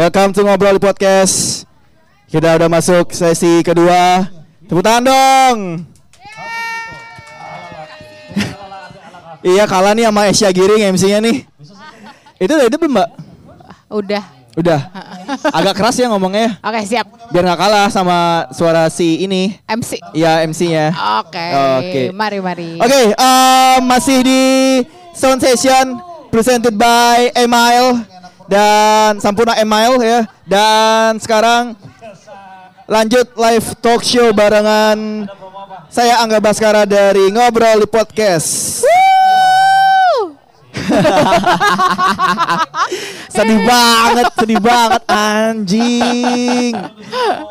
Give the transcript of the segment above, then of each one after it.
Welcome to Ngobrol di Podcast. Kita udah masuk sesi kedua. Tepuk tangan dong. iya kalah nih sama Asia Giring MC-nya nih. Itu udah itu belum mbak? Udah. Udah. Agak keras ya ngomongnya. Oke, siap. Biar nggak kalah sama suara si ini. MC. Iya MC-nya. Oke. Oke. Mari, mari. Oke, eh, masih di Sound Session presented by Email dan Sampurna Email ya. Dan sekarang lanjut live talk show barengan saya Angga Baskara dari Ngobrol di Podcast. sedih banget, sedih banget anjing.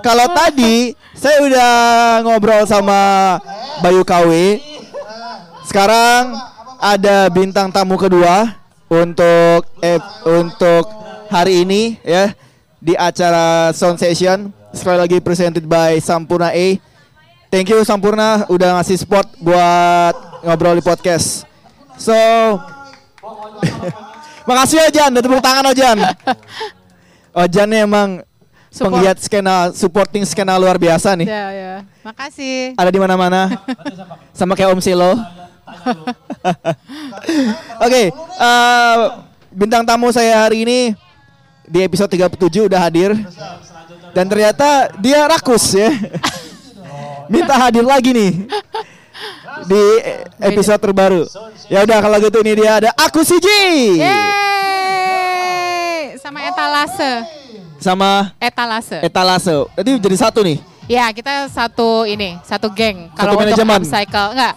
Kalau tadi saya udah ngobrol sama Bayu KW. Sekarang ada bintang tamu kedua untuk eh, untuk hari ini ya di acara Sound Session sekali lagi presented by Sampurna A. Thank you Sampurna udah ngasih support buat ngobrol di podcast. So Makasih Ojan, dan tepuk tangan Ojan. Ojan emang Support. penggiat skena supporting skena luar biasa nih. Ya, ya. Makasih. Ada di mana-mana. Sama kayak Om Silo. Oke, eh, bintang tamu saya hari ini di episode 37 udah hadir. Dan ternyata dia rakus ya. Minta hadir lagi nih di episode terbaru. Ya udah kalau gitu ini dia ada aku Siji Yeay. Sama etalase. sama Etalase. etalase. Jadi jadi satu nih. ya, kita satu ini, satu geng. Kalau untuk manajemen. upcycle, enggak.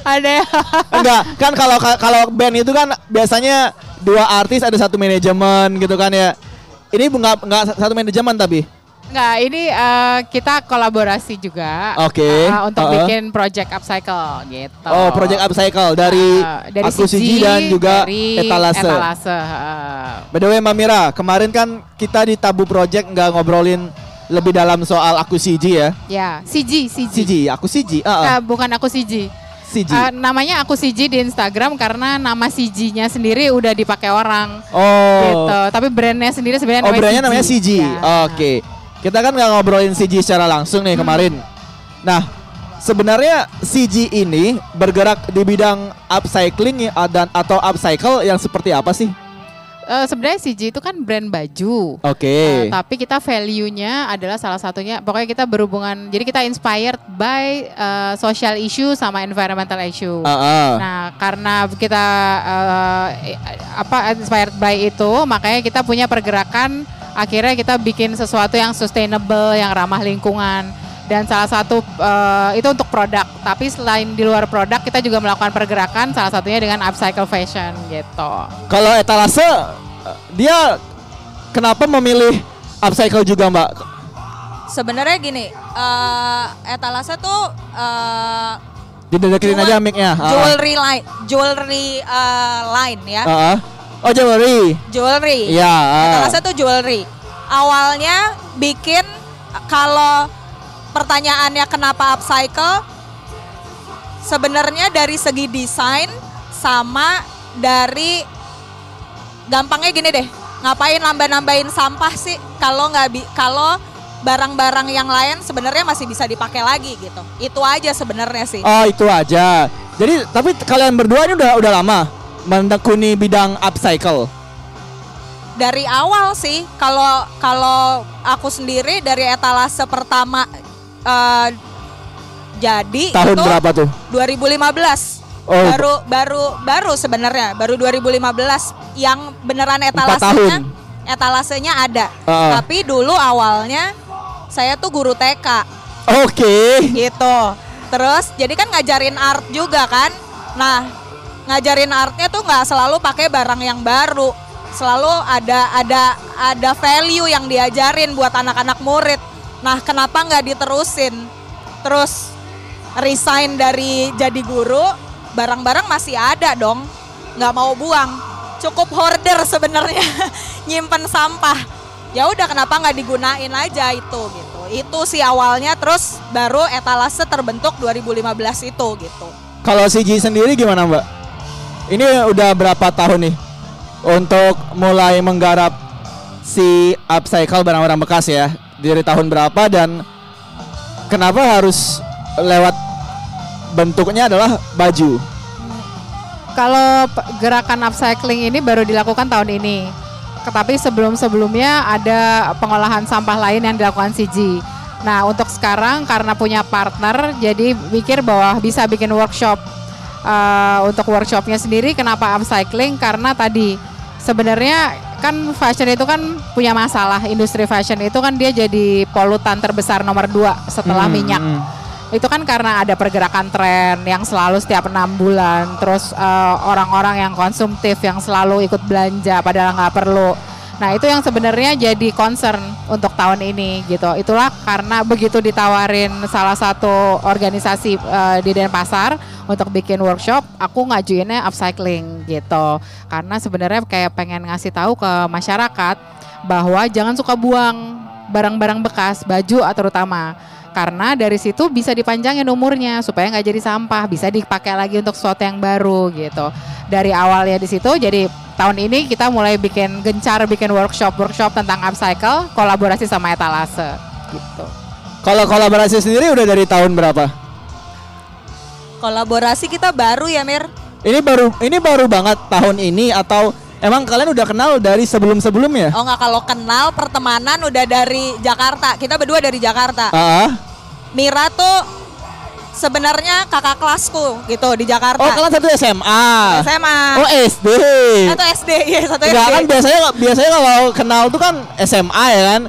Ada ya. Enggak, kan kalau kalau band itu kan biasanya dua artis ada satu manajemen gitu kan ya. Ini enggak enggak satu manajemen tapi. Enggak, ini eh, kita kolaborasi juga. Oke. eh, untuk Uh-uh. bikin project upcycle gitu. Oh, Project Upcycle dari, Eh, dari aku Siji dan juga dari Etalase. Etalase. eh. By the way, Mbak Mira, kemarin kan kita di Tabu Project nggak ngobrolin lebih dalam soal aku Siji ya. Ya, Siji, Siji. Siji, aku Siji. Ah, ah. Eh, bukan aku Siji. Siji. Eh, namanya aku Siji di Instagram karena nama Sijinya sendiri udah dipakai orang. oh. Gitu. Tapi brandnya sendiri sebenarnya Oh, brandnya namanya Siji. Ya. Oke. Kita kan nggak ngobrolin Siji secara langsung nih kemarin. Nah, sebenarnya Siji ini bergerak di bidang upcycling dan atau upcycle yang seperti apa sih? Eh, sebenarnya Siji itu kan brand baju. Oke. Eh, tapi kita value-nya adalah salah satunya pokoknya kita berhubungan jadi kita inspired by eh, social issue sama environmental issue. Ah, ah. Nah, karena kita eh, apa inspired by itu, makanya kita punya pergerakan akhirnya kita bikin sesuatu yang sustainable, yang ramah lingkungan. Dan salah satu eh, itu untuk produk, tapi selain di luar produk kita juga melakukan pergerakan salah satunya dengan upcycle fashion gitu. Kalau etalase dia kenapa memilih upcycle juga, Mbak? Sebenarnya gini, eh etalase tuh eh Dideketin aja mic-nya. Ah, jewelry line, jewelry eh, line ya, Ah, ah. Oh, jewelry. jewelry. Iya. ah. Etalase tuh jewelry. Awalnya bikin kalau pertanyaannya kenapa upcycle, sebenarnya dari segi desain sama dari gampangnya gini deh, ngapain nambah-nambahin sampah sih kalau nggak kalau barang-barang yang lain sebenarnya masih bisa dipakai lagi gitu. Itu aja sebenarnya sih. Oh, itu aja. Jadi, tapi kalian berdua ini udah udah lama menekuni bidang upcycle. dari awal sih kalau kalau aku sendiri dari etalase pertama eh, jadi Tahun itu berapa tuh? 2015 Oh. baru baru baru sebenarnya baru 2015 yang beneran etalasenya etalasenya ada Heeh. tapi dulu awalnya saya tuh guru TK Oke. gitu. Terus jadi kan ngajarin art juga kan. Nah ngajarin artnya tuh nggak selalu pakai barang yang baru. Selalu ada ada ada value yang diajarin buat anak-anak murid. Nah kenapa nggak diterusin? Terus resign dari jadi guru, barang-barang masih ada dong. Nggak mau buang. Cukup hoarder sebenarnya nyimpen sampah. Ya udah kenapa nggak digunain aja itu gitu. Itu sih awalnya terus baru etalase terbentuk 2015 itu gitu. Kalau CG sendiri gimana Mbak? Ini udah berapa tahun nih untuk mulai menggarap si upcycle barang-barang bekas ya dari tahun berapa dan kenapa harus lewat bentuknya adalah baju? Kalau gerakan upcycling ini baru dilakukan tahun ini. Tetapi sebelum-sebelumnya ada pengolahan sampah lain yang dilakukan CG. Nah, untuk sekarang karena punya partner, jadi mikir bahwa bisa bikin workshop. Eh, untuk workshopnya sendiri, kenapa upcycling? Karena tadi sebenarnya kan fashion itu kan punya masalah. Industri fashion itu kan dia jadi polutan terbesar nomor dua setelah Hmm, minyak hmm. itu kan karena ada pergerakan tren yang selalu setiap enam bulan terus eh, orang-orang yang konsumtif yang selalu ikut belanja padahal nggak perlu nah itu yang sebenarnya jadi concern untuk tahun ini gitu. Itulah karena begitu ditawarin salah satu organisasi eh, di Denpasar untuk bikin workshop aku ngajuinnya upcycling gitu. Karena sebenarnya kayak pengen ngasih tahu ke masyarakat bahwa jangan suka buang barang-barang bekas baju terutama karena dari situ bisa dipanjangin umurnya supaya nggak jadi sampah bisa dipakai lagi untuk sesuatu yang baru gitu dari awalnya di situ jadi tahun ini kita mulai bikin gencar bikin workshop workshop tentang upcycle kolaborasi sama etalase gitu Kalau kolaborasi sendiri udah dari tahun berapa? Kolaborasi kita baru ya Mir. Ini baru ini baru banget tahun ini atau emang kalian udah kenal dari sebelum-sebelumnya? Oh nggak kalau kenal pertemanan udah dari Jakarta. Kita berdua dari Jakarta. Ah. Mira tuh sebenarnya kakak kelasku gitu di Jakarta. Oh, kalian satu SMA. SMA. Oh, SD. Satu SD, iya satu Enggak SD. kan biasanya biasanya kalau kenal tuh kan SMA ya kan?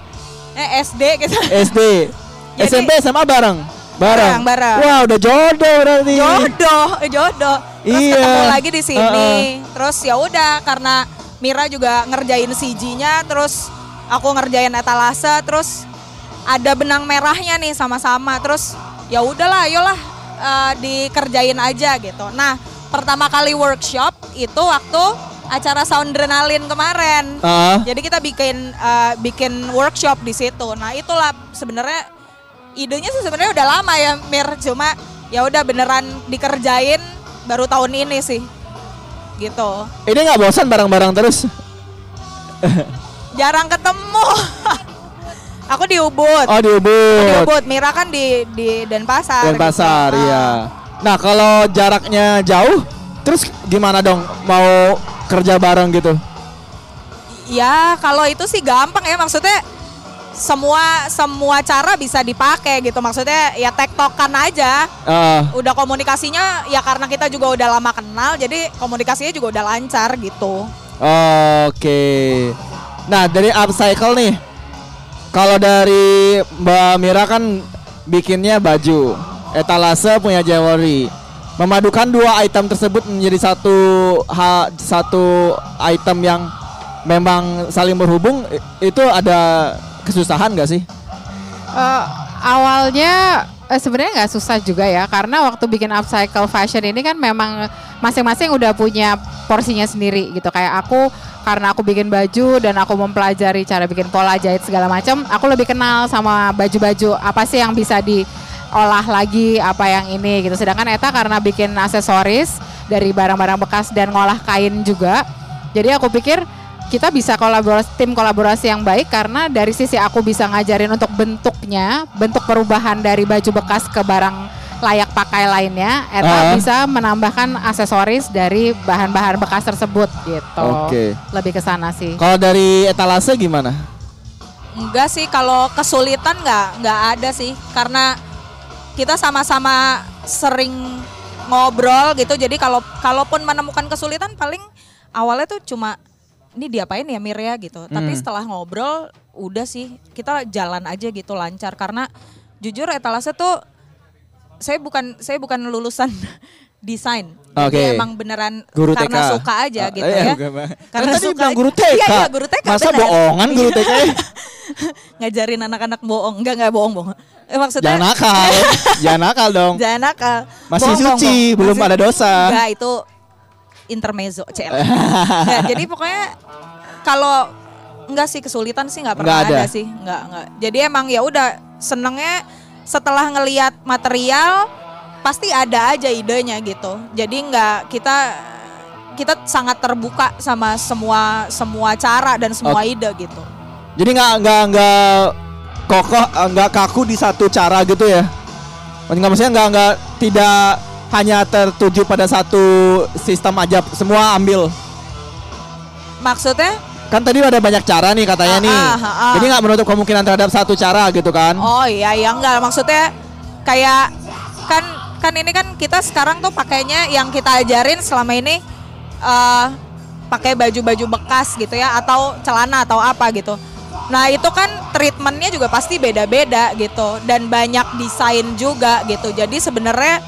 Eh SD gitu. SD. Jadi- SMP SMA bareng. Bareng. Bareng, bareng. Wah, udah jodoh berarti. jodoh, eh, jodoh. Terus Iya. ketemu lagi di sini. Heeh. Terus ya udah karena Mira juga ngerjain CG-nya, terus aku ngerjain etalase, terus ada benang merahnya nih sama-sama. Terus ya udahlah, ayolah eh, dikerjain aja gitu. Nah, pertama kali workshop itu waktu acara Soundrenalin kemarin. Ah. Jadi kita bikin eh, bikin workshop di situ. Nah, itulah sebenarnya idenya sih sebenarnya udah lama ya Mir, cuma ya udah beneran dikerjain baru tahun ini sih. Gitu. Ini nggak bosan bareng-bareng terus? Jarang ketemu. Aku di Ubud. Oh, di Di Ubud. Ubud, Mira kan di di Denpasar. Denpasar, gitu. iya. Ah. Nah, kalau jaraknya jauh, terus gimana dong mau kerja bareng gitu? Ya, kalau itu sih gampang ya maksudnya semua semua cara bisa dipakai gitu. Maksudnya ya tektokan aja. Ah, udah komunikasinya ya karena kita juga udah lama kenal jadi komunikasinya juga udah lancar gitu. Oke. Nah, dari upcycle nih. Kalau dari Mbak Mira kan bikinnya baju, etalase punya jewelry. Memadukan dua item tersebut menjadi satu hal satu item yang memang saling berhubung itu ada kesusahan gak sih? Eh, awalnya eh, sebenarnya nggak susah juga ya karena waktu bikin upcycle fashion ini kan memang masing-masing udah punya porsinya sendiri gitu kayak aku karena aku bikin baju dan aku mempelajari cara bikin pola jahit segala macam aku lebih kenal sama baju-baju apa sih yang bisa diolah lagi apa yang ini gitu sedangkan Eta karena bikin aksesoris dari barang-barang bekas dan ngolah kain juga jadi aku pikir kita bisa kolaborasi tim kolaborasi yang baik karena dari sisi aku bisa ngajarin untuk bentuknya, bentuk perubahan dari baju bekas ke barang layak pakai lainnya, Eta Ah. bisa menambahkan aksesoris dari bahan-bahan bekas tersebut gitu. Oke. Lebih ke sana sih. Kalau dari etalase gimana? Enggak sih kalau kesulitan nggak nggak ada sih karena kita sama-sama sering ngobrol gitu jadi kalau kalaupun menemukan kesulitan paling awalnya tuh cuma ini diapain ya Mir ya gitu tapi Hmm. setelah ngobrol udah sih kita jalan aja gitu lancar karena jujur etalase tuh saya bukan saya bukan lulusan desain Oke. jadi emang beneran Guru karena TK. suka aja Oh, gitu iya, ya bukan, Bang. Karena Kan tadi suka aja. guru TK. Iya, iya, guru TK, Masa benar. bohongan guru TK? ngajarin anak-anak bohong enggak enggak bohong bohong eh, maksudnya Jangan nakal. Jangan nakal dong. jangan nakal Masih Bohong, bohong, suci, bohong. belum ada dosa. enggak itu intermezzo cel Enggak, jadi pokoknya kalau enggak sih kesulitan sih nggak pernah Nggak ada. ada. sih enggak enggak jadi emang ya udah senengnya setelah ngelihat material pasti ada aja idenya gitu jadi nggak kita kita sangat terbuka sama semua semua cara dan semua Oke. ide gitu. Jadi nggak nggak nggak kokoh eh, nggak kaku di satu cara gitu ya? Nggak maksudnya nggak nggak tidak hanya tertuju pada satu sistem aja semua ambil. Maksudnya? Kan tadi ada banyak cara nih katanya Ah, nih. ah, ah, ah. Jadi nggak menutup kemungkinan terhadap satu cara gitu kan? Oh iya iya enggak maksudnya kayak kan kan ini kan kita sekarang tuh pakainya yang kita ajarin selama ini eh pakai baju-baju bekas gitu ya atau celana atau apa gitu. Nah itu kan treatmentnya juga pasti beda-beda gitu dan banyak desain juga gitu. Jadi sebenarnya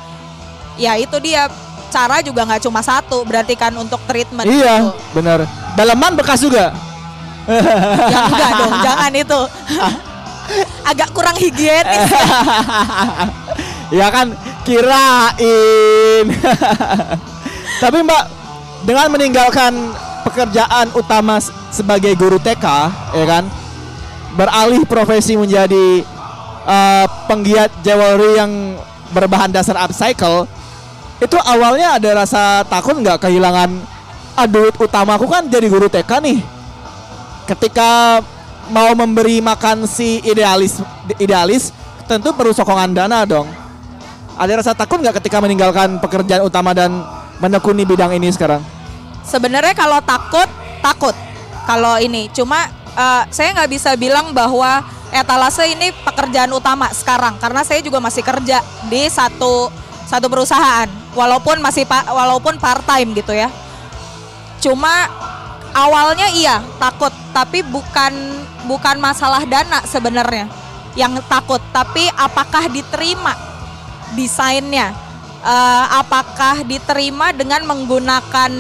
ya itu dia cara juga nggak cuma satu berarti kan untuk treatment iya, gitu. bener. Daleman bekas juga. Ya enggak dong, jangan itu. Agak kurang higienis. ya kan kirain. Tapi Mbak dengan meninggalkan pekerjaan utama sebagai guru TK, ya kan, beralih profesi menjadi eh, penggiat jewelry yang berbahan dasar upcycle, itu awalnya ada rasa takut nggak kehilangan aduh utamaku kan jadi guru TK nih. Ketika mau memberi makan si idealis idealis tentu perlu sokongan dana dong. Ada rasa takut nggak ketika meninggalkan pekerjaan utama dan menekuni bidang ini sekarang? Sebenarnya kalau takut, takut. Kalau ini cuma eh, saya nggak bisa bilang bahwa etalase ini pekerjaan utama sekarang karena saya juga masih kerja di satu satu perusahaan walaupun masih walaupun part time gitu ya. Cuma awalnya iya takut tapi bukan bukan masalah dana sebenarnya yang takut tapi apakah diterima desainnya? Eh, apakah diterima dengan menggunakan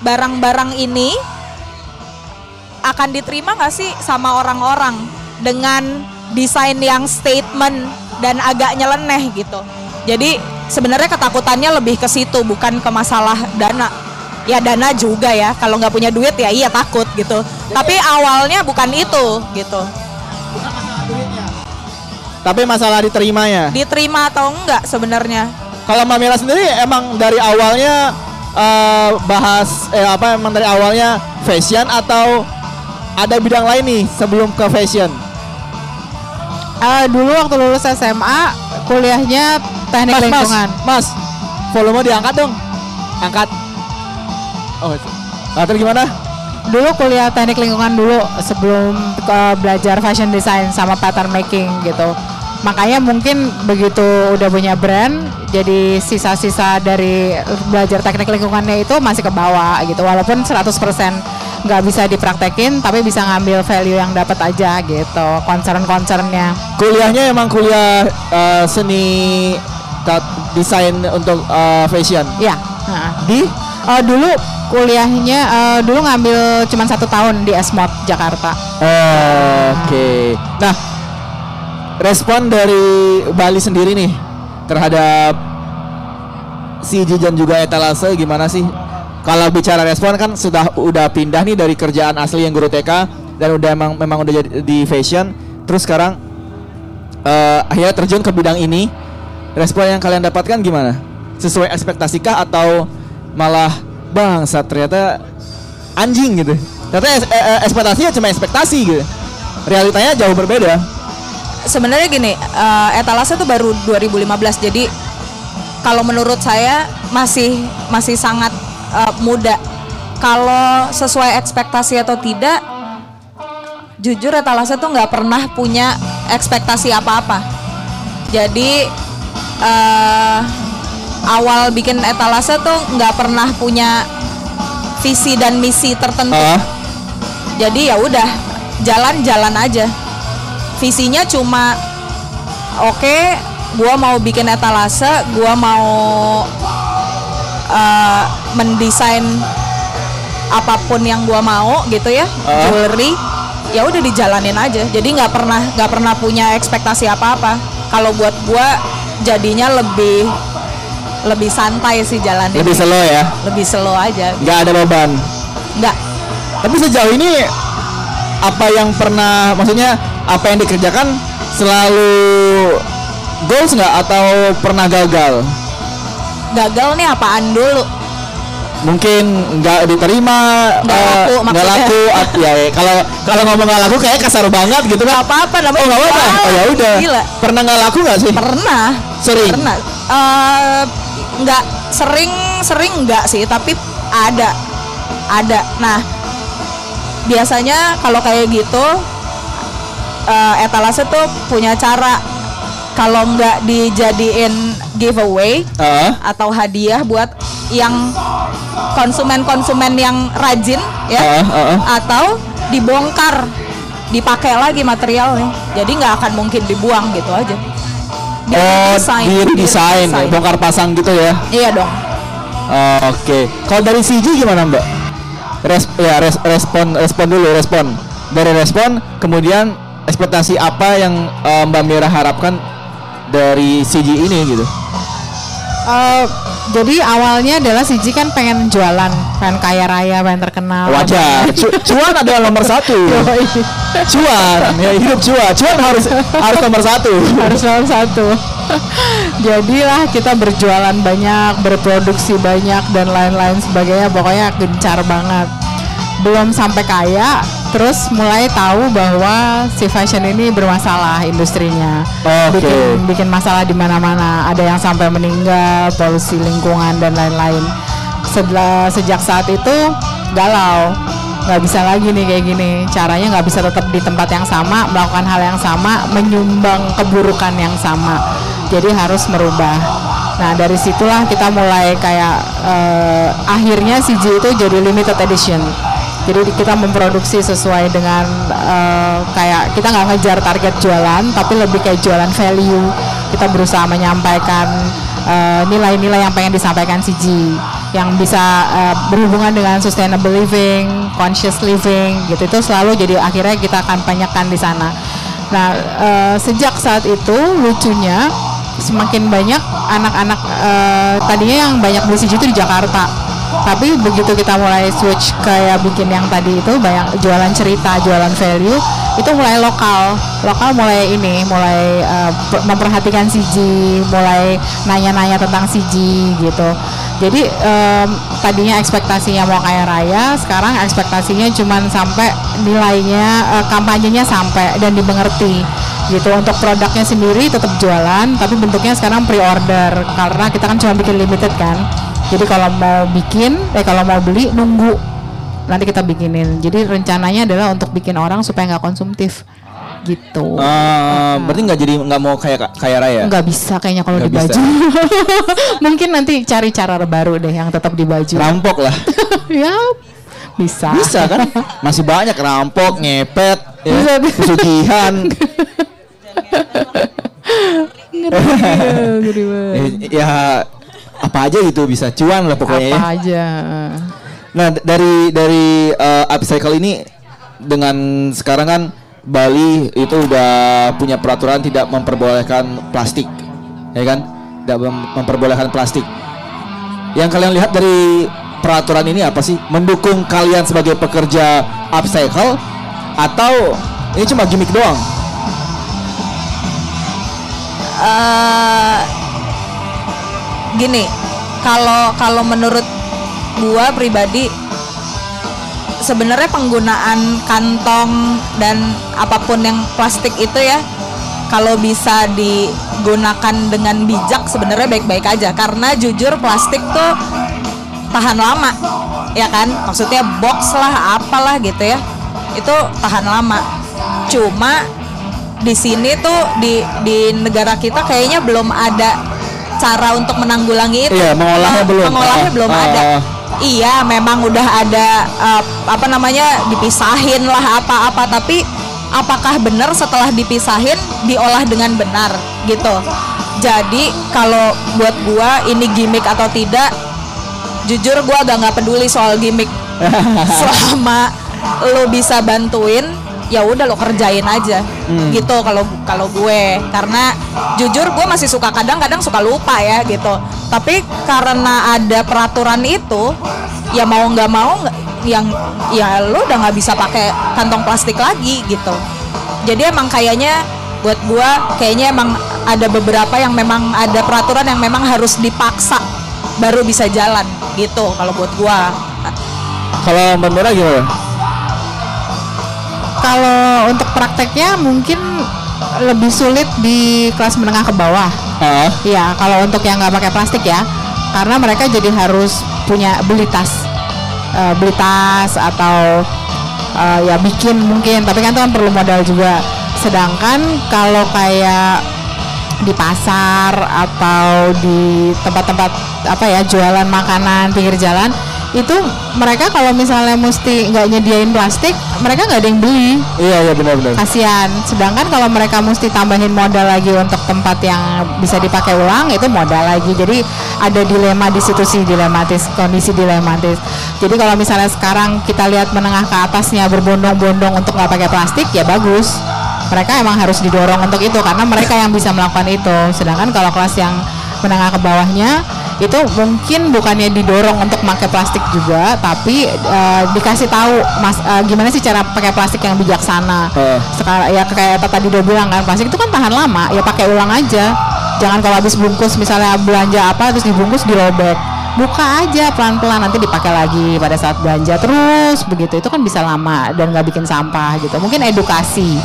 barang-barang ini? Akan diterima nggak sih sama orang-orang dengan desain yang statement dan agak nyeleneh gitu? Jadi sebenarnya ketakutannya lebih ke situ bukan ke masalah dana. Ya dana juga ya. Kalau nggak punya duit ya iya takut gitu. Tapi awalnya bukan itu gitu. Tapi masalah diterimanya. diterima atau enggak sebenarnya? Kalau Mbak Mira sendiri emang dari awalnya eh, bahas eh apa emang dari awalnya fashion atau ada bidang lain nih sebelum ke fashion? Eh, dulu waktu lulus SMA kuliahnya teknik Mas, mas, lingkungan. mas, volume diangkat dong, angkat. Oh, nah, terus gimana? Dulu kuliah teknik lingkungan dulu sebelum ke belajar fashion design sama pattern making gitu. Makanya mungkin begitu udah punya brand, jadi sisa-sisa dari belajar teknik lingkungannya itu masih ke bawah gitu. Walaupun 100% nggak bisa dipraktekin, tapi bisa ngambil value yang dapat aja gitu. Concern-concernnya. Kuliahnya emang kuliah eh, seni desain untuk eh, fashion. Ya. Di Eh, dulu kuliahnya eh, dulu ngambil cuma satu tahun di Esmod Jakarta. Oke. Nah, respon dari Bali sendiri nih terhadap si Jijan juga etalase gimana sih? Kalau bicara respon kan sudah udah pindah nih dari kerjaan asli yang guru TK dan udah emang memang udah jadi di fashion. Terus sekarang eh, akhirnya terjun ke bidang ini. Respon yang kalian dapatkan gimana? Sesuai ekspektasikah atau malah bangsa ternyata anjing gitu? Ternyata es- eh, eh, ekspektasinya cuma ekspektasi gitu. Realitanya jauh berbeda. sebenarnya gini eh, etalase itu baru 2015 jadi kalau menurut saya masih masih sangat eh, muda. Kalau sesuai ekspektasi atau tidak jujur etalase tuh nggak pernah punya ekspektasi apa-apa. Jadi eh, awal bikin etalase tuh nggak pernah punya visi dan misi tertentu. Ah, jadi ya udah jalan-jalan aja. Visinya cuma oke gua mau bikin etalase gua mau eh, mendesain apa pun yang gua mau gitu ya Ah. jewelry ya udah dijalanin aja jadi nggak pernah nggak pernah punya ekspektasi apa-apa kalau buat gua jadinya lebih lebih santai sih jalannya lebih slow ya. lebih slow aja nggak ada beban. nggak Tapi sejauh ini apa yang pernah maksudnya apa yang dikerjakan selalu goals nggak atau pernah gagal? Gagal nih apaan dulu mungkin nggak diterima Nggak eh, laku nggak maksudnya. laku at- ya ya. kalau kalau ngomong nggak laku kayak kasar banget gitu kan apa-apa oh namanya nggak apa jualan. oh ya udah pernah nggak laku nggak sih Pernah. Sering? Pernah. Eh, nggak sering sering nggak sih, tapi ada. Ada. Nah, biasanya kalau kayak gitu eh, etalase tuh punya cara kalau nggak dijadiin giveaway Ah, atau hadiah buat yang konsumen-konsumen yang rajin ya. Ah, ah, ah. atau dibongkar dipakai lagi materialnya. Jadi nggak akan mungkin dibuang gitu aja. Di oh redesign, di redesign redesign. bongkar pasang gitu ya? Iya dong. Oh, Oke, kalau dari CG gimana Mbak? Res ya res- respon respon dulu respon. Dari respon kemudian ekspektasi apa yang eh, Mbak Mira harapkan dari CG ini gitu? Eh, jadi awalnya adalah Siji kan pengen jualan, pengen kaya raya, pengen terkenal. Wajar, Cu- cuan adalah nomor satu. Cuan, ya hidup cuan, cuan harus harus nomor satu. harus nomor satu. Jadilah kita berjualan banyak, berproduksi banyak dan lain-lain sebagainya. Pokoknya gencar banget. Belum sampai kaya, terus mulai tahu bahwa si fashion ini bermasalah industrinya. Oke. Bikin bikin masalah di mana-mana. Ada yang sampai meninggal, polusi lingkungan dan lain-lain. Setelah sejak saat itu galau nggak bisa lagi nih kayak gini caranya nggak bisa tetap di tempat yang sama melakukan hal yang sama menyumbang keburukan yang sama jadi harus merubah nah dari situlah kita mulai kayak eh, akhirnya CG itu jadi limited edition jadi kita memproduksi sesuai dengan eh, kayak kita nggak ngejar target jualan tapi lebih kayak jualan value kita berusaha menyampaikan eh, nilai-nilai yang pengen disampaikan CG yang bisa eh, berhubungan dengan sustainable living, conscious living gitu itu selalu jadi akhirnya kita akan banyakkan di sana. Nah eh, sejak saat itu lucunya semakin banyak anak-anak eh, tadinya yang banyak beli CG itu di Jakarta. Tapi begitu kita mulai switch kayak bikin yang tadi itu banyak jualan cerita, jualan value itu mulai lokal, lokal mulai ini, mulai per- memperhatikan CG, mulai nanya-nanya tentang CG gitu. Jadi em, tadinya ekspektasinya mau kaya raya, sekarang ekspektasinya cuman sampai nilainya eh, kampanyenya sampai dan dimengerti gitu. Untuk produknya sendiri tetap jualan, tapi bentuknya sekarang pre-order karena kita kan cuma bikin limited kan. Jadi kalau mau bikin, eh kalau mau beli nunggu nanti kita bikinin. Jadi rencananya adalah untuk bikin orang supaya nggak konsumtif gitu. Eh, berarti nggak jadi nggak mau kayak kaya raya? nggak bisa kayaknya kalau di baju. Mungkin nanti cari cara baru deh yang tetap di baju. Rampok lah. ya bisa. Bisa kan? Masih banyak rampok, ngepet, ya, Bisa. pesugihan. Ngeri banget. Eh, ya apa aja gitu bisa cuan lah pokoknya ya. Apa aja. Nah, d- dari dari eh, upcycle ini dengan sekarang kan Bali itu udah punya peraturan tidak memperbolehkan plastik. Ya kan? Tidak mem- memperbolehkan plastik. Yang kalian lihat dari peraturan ini apa sih? Mendukung kalian sebagai pekerja upcycle atau ini cuma gimmick doang? eh gini, kalau kalau menurut gua pribadi sebenarnya penggunaan kantong dan apa pun yang plastik itu ya kalau bisa digunakan dengan bijak sebenarnya baik-baik aja. Karena jujur plastik tuh tahan lama ya kan? Maksudnya box lah apalah gitu ya. Itu tahan lama. Cuma di sini tuh di di negara kita kayaknya belum ada cara untuk menanggulangi itu? Iya, mengolahnya Nah, belum. mengolahnya Ah, belum ah, ada. ah. iya memang udah ada uh, apa namanya dipisahin lah apa-apa. Tapi apakah benar setelah dipisahin diolah dengan benar gitu? Jadi kalau buat gua ini gimmick atau tidak jujur gua agak nggak peduli soal gimmick. Selama lo bisa bantuin ya udah lo kerjain aja gitu kalau kalau gue karena jujur gue masih suka kadang-kadang suka lupa ya gitu tapi karena ada peraturan itu ya mau nggak mau yang ya lo udah nggak bisa pakai kantong plastik lagi gitu jadi emang kayaknya buat gue kayaknya emang ada beberapa yang memang ada peraturan yang memang harus dipaksa baru bisa jalan gitu kalau buat gua. Kalau Mbak Mira gimana? Kalau untuk prakteknya mungkin lebih sulit di kelas menengah ke bawah. Ah, Iya, kalau untuk yang nggak pakai plastik ya, karena mereka jadi harus punya beli tas, Eh, beli tas atau eh, ya bikin mungkin, tapi kan itu kan perlu modal juga. Sedangkan kalau kayak di pasar atau di tempat-tempat apa ya jualan makanan pinggir jalan itu mereka kalau misalnya mesti nggak nyediain plastik mereka nggak ada yang beli. Iya iya benar-benar. kasihan. Sedangkan kalau mereka mesti tambahin modal lagi untuk tempat yang bisa dipakai ulang itu modal lagi. Jadi ada dilema di situ sih dilematis kondisi dilematis. Jadi kalau misalnya sekarang kita lihat menengah ke atasnya berbondong-bondong untuk nggak pakai plastik ya bagus. Mereka emang harus didorong untuk itu karena mereka yang bisa melakukan itu. Sedangkan kalau kelas yang menengah ke bawahnya itu mungkin bukannya didorong untuk pakai plastik juga tapi eh, dikasih tahu mas eh, gimana sih cara pakai plastik yang bijaksana? Heeh. sekarang ya kayak tadi udah bilang kan plastik itu kan tahan lama ya pakai ulang aja. Jangan kalau habis bungkus misalnya belanja apa terus dibungkus dirobek. Buka aja pelan-pelan nanti dipakai lagi pada saat belanja terus begitu. Itu kan bisa lama dan nggak bikin sampah gitu. Mungkin edukasi.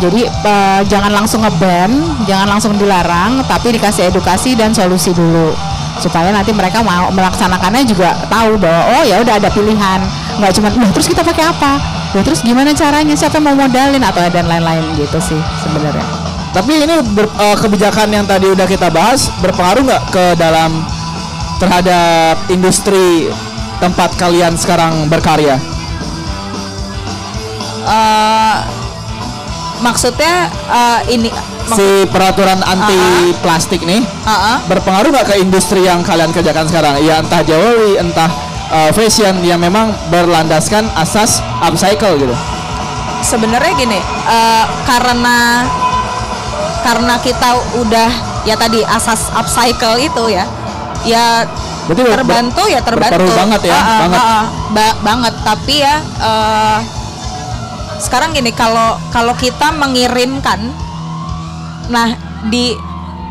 Jadi eh, jangan langsung ngeban jangan langsung dilarang tapi dikasih edukasi dan solusi dulu supaya nanti mereka mau melaksanakannya juga tahu bahwa oh ya udah ada pilihan. Nggak cuma "Loh, terus kita pakai apa? Loh, terus gimana caranya? Siapa mau modalin? Atau dan lain-lain gitu sih sebenarnya. Tapi ini ber- eh, kebijakan yang tadi udah kita bahas berpengaruh nggak ke dalam terhadap industri tempat kalian sekarang berkarya? Eh, maksudnya eh, ini Si peraturan anti plastik nih Ah, ah. berpengaruh nggak ke industri yang kalian kerjakan sekarang? Ya entah jewelry, entah eh, fashion yang memang berlandaskan asas upcycle gitu. sebenarnya gini eh, karena karena kita udah ya tadi asas upcycle itu ya ya Berarti ber- terbantu ya terbantu banget ya, Ah, ah, banget. ah, ah. Ba- banget tapi ya eh, sekarang gini kalau kalau kita mengirimkan nah di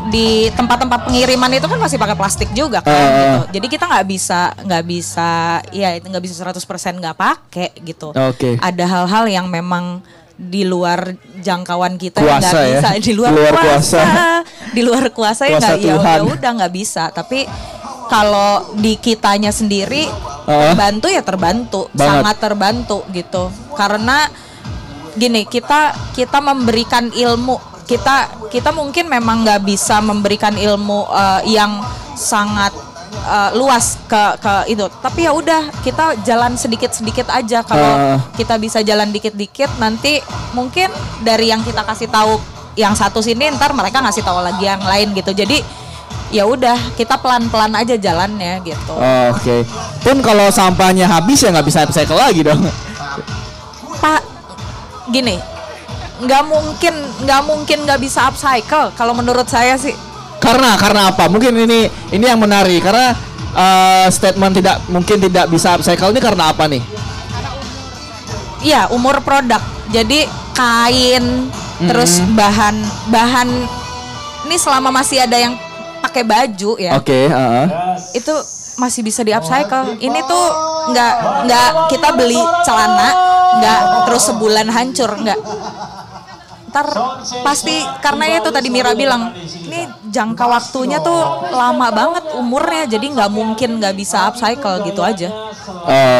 di tempat-tempat pengiriman itu kan masih pakai plastik juga kan ah. gitu. Jadi kita nggak bisa nggak bisa ya itu nggak bisa 100% nggak pakai gitu. Oke. Ada hal-hal yang memang di luar jangkauan kita yang Kuasa nggak ya. bisa di luar, luar kuasa. kuasa. di luar kuasa ya Kuasa nggak ya Tuhan. ya udah nggak bisa tapi kalau di kitanya sendiri Ah. terbantu ya terbantu Banget. sangat terbantu gitu karena gini kita kita memberikan ilmu kita kita mungkin memang nggak bisa memberikan ilmu eh, yang sangat eh, luas ke ke itu tapi ya udah kita jalan sedikit sedikit aja kalau Ah. kita bisa jalan dikit dikit nanti mungkin dari yang kita kasih tahu yang satu sini ntar mereka ngasih tahu lagi yang lain gitu jadi ya udah kita pelan pelan aja jalannya gitu Oke. Pun kalau sampahnya habis ya nggak bisa upcycle lagi dong. Pak, gini, nggak mungkin nggak mungkin nggak bisa upcycle kalau menurut saya sih. Karena karena apa? Mungkin ini ini yang menarik karena eh, statement tidak mungkin tidak bisa upcycle ini karena apa nih? Iya, umur produk. Jadi kain, terus bahan bahan ini selama masih ada yang pakai baju ya, Oke, heeh. itu masih bisa di upcycle. Ini tuh nggak nggak kita beli celana nggak terus sebulan hancur nggak. Ntar pasti karena itu tadi Mira bilang ini jangka waktunya tuh lama banget umurnya jadi nggak mungkin nggak bisa upcycle gitu aja.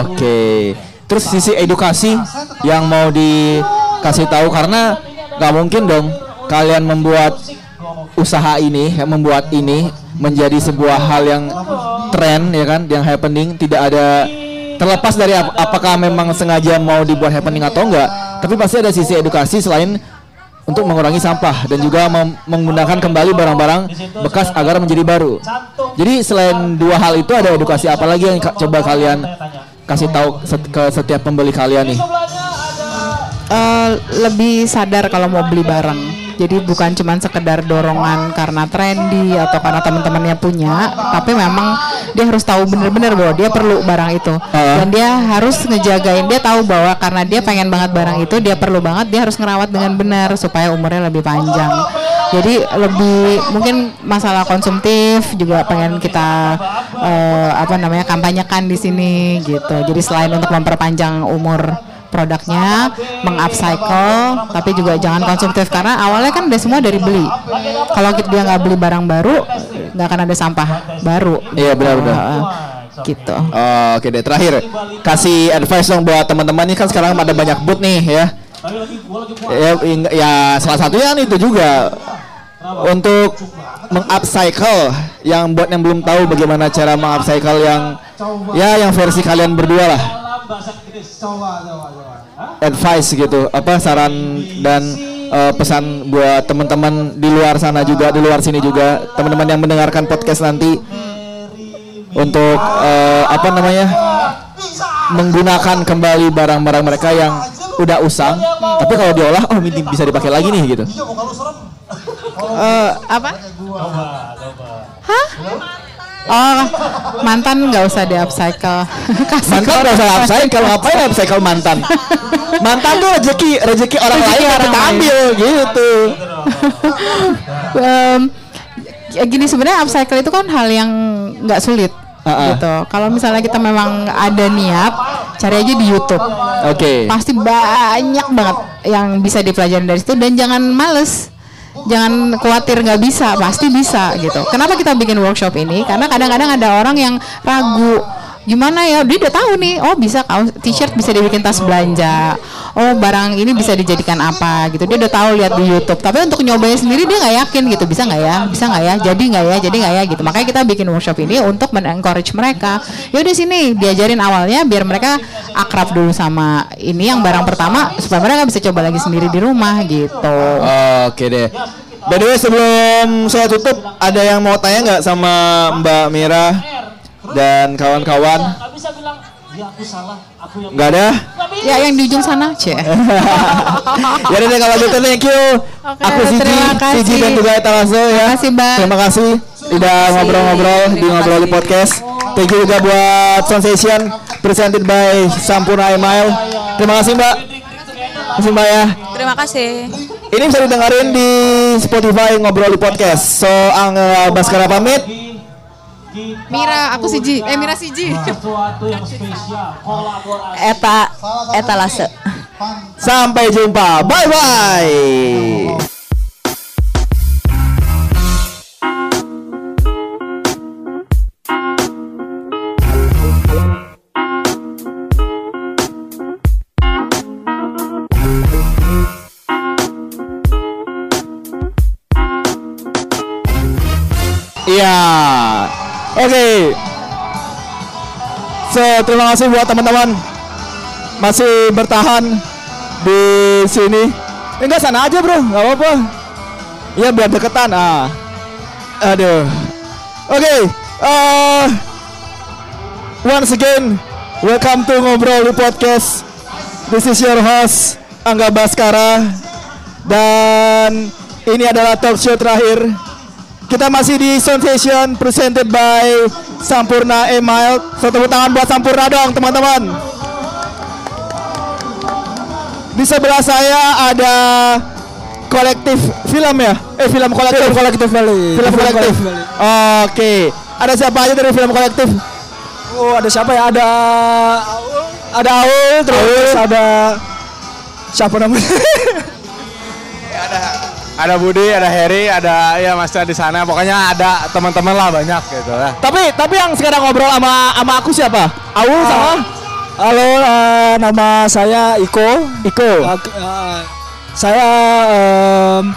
Oke. Terus sisi edukasi yang mau dikasih tahu karena nggak mungkin dong kalian membuat usaha ini, membuat ini menjadi sebuah hal yang tren ya kan, yang happening tidak ada terlepas dari ap- apakah memang sengaja mau dibuat happening atau enggak, tapi pasti ada sisi edukasi selain untuk mengurangi sampah dan juga mem- menggunakan kembali barang-barang bekas agar menjadi baru. Jadi selain dua hal itu ada edukasi apa lagi yang ka- coba kalian kasih tahu set- ke setiap pembeli kalian nih? Eh, lebih sadar kalau mau beli barang Jadi bukan cuma sekedar dorongan karena trendy atau karena teman-temannya punya, tapi memang dia harus tahu benar-benar bahwa dia perlu barang itu. Ah. Dan dia harus ngejagain, dia tahu bahwa karena dia pengen banget barang itu, dia perlu banget, dia harus ngerawat dengan benar supaya umurnya lebih panjang. Jadi lebih mungkin masalah konsumtif juga pengen kita eh, apa namanya kampanyekan di sini gitu. Jadi selain untuk memperpanjang umur produknya, mengupcycle, tapi juga jangan konsumtif karena awalnya kan udah semua dari beli. Kalau kita dia nggak beli barang baru, nggak akan ada sampah baru. Iya, benar-benar. Gitu. Oh, Oke deh, terakhir kasih advice dong buat teman-teman ini kan sekarang ada banyak booth nih ya. Ya, ya salah satunya kan itu juga untuk mengupcycle yang buat yang belum tahu bagaimana cara mengupcycle yang ya yang versi kalian berdua lah advice gitu apa saran dan eh, pesan buat teman-teman di luar sana juga di luar sini juga teman-teman yang mendengarkan podcast nanti untuk eh, apa namanya menggunakan kembali barang-barang mereka yang udah usang tapi kalau diolah oh ini bisa dipakai lagi nih gitu. Eh, Apa? Hah? Oh, mantan nggak usah di upcycle. Kasih mantan gak usah upcycle ngapain upcycle mantan mantan tuh rezeki rezeki orang Rezeki lain yang orang kita lain. ambil gitu ya gini sebenarnya upcycle itu kan hal yang nggak sulit ah. gitu. Kalau misalnya kita memang ada niat, cari aja di YouTube. oke Pasti banyak banget yang bisa dipelajari dari situ dan jangan males. Jangan khawatir nggak bisa, pasti bisa gitu. Kenapa kita bikin workshop ini? Karena kadang-kadang ada orang yang ragu gimana ya? Dia udah tahu nih. Oh bisa kaos t-shirt bisa dibikin tas belanja. Oh barang ini bisa dijadikan apa gitu. Dia udah tahu lihat di YouTube. Tapi untuk nyobain sendiri dia nggak yakin gitu. Bisa nggak ya? Bisa nggak ya? Jadi nggak ya? Jadi nggak ya? Gitu. Makanya kita bikin workshop ini untuk men-encourage mereka. Ya udah sini diajarin awalnya biar mereka akrab dulu sama ini yang barang pertama supaya mereka bisa coba lagi sendiri di rumah gitu. Oke deh. By the sebelum saya tutup ada yang mau tanya nggak sama Mbak Mira dan kawan-kawan? Gak bisa bilang, ya aku salah, aku yang Nggak ada? ya yang di ujung sana cie ya udah deh kalau gitu thank you. Aku Siji, terima kasih. Siji dan juga Etalaso ya. Terima kasih, Mbak. Terima kasih udah ngobrol-ngobrol di ngobrol di podcast. Thank you juga buat Sensation presented by Sampurna Email. Terima kasih Mbak. Terima kasih Mbak ya. Terima kasih. Ini bisa didengarin di Spotify ngobrol di podcast. So Angga Baskara pamit. Mira aku Siji eh Mira Siji sesuatu yang spesial, kolaborasi. Eta etalase. Sampai jumpa. Bye bye. Oke. So, terima kasih buat teman-teman masih bertahan di sini. Eh, Enggak sana aja, Bro. Enggak apa-apa. Iya, biar deketan. Ah. Aduh. Oke. eh, once again, welcome to Ngobrol di Podcast. This is your host Angga Baskara dan ini adalah talk show terakhir kita masih di Sound Session presented by Sampurna Email. So tepuk tangan buat Sampurna dong teman-teman. Di sebelah saya ada kolektif film ya? Eh film kolektif. Film kolektif Bali. Film kolektif. Oke. Ada siapa aja dari film kolektif? Oh ada siapa ya? Ada ada Aul, terus ada siapa namanya? ada Budi, ada Harry, ada ya masih di sana. Pokoknya ada teman-teman lah banyak gitu lah. Tapi tapi yang sekarang ngobrol sama sama aku siapa? Aul sama Halo, eh, nama saya Iko. Iko. Eh, saya em,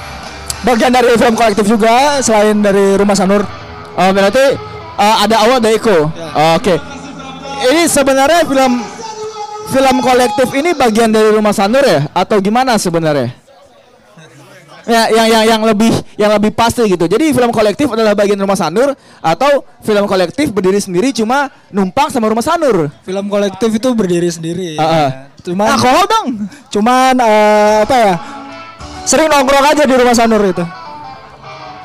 bagian dari film kolektif juga selain dari Rumah Sanur. Oh berarti uh, ada awal ada Eko. Oh, Oke. Ini sebenarnya film film kolektif ini bagian dari Rumah Sanur ya atau gimana sebenarnya? Ya, yang yang yang lebih yang lebih pasti gitu. Jadi film kolektif adalah bagian Rumah Sanur atau film kolektif berdiri sendiri cuma numpang sama Rumah Sanur. Film kolektif itu berdiri sendiri. Ah, ah. Cuman Nah, kalau dong. cuman eh, apa ya? sering nongkrong aja di rumah Sanur itu.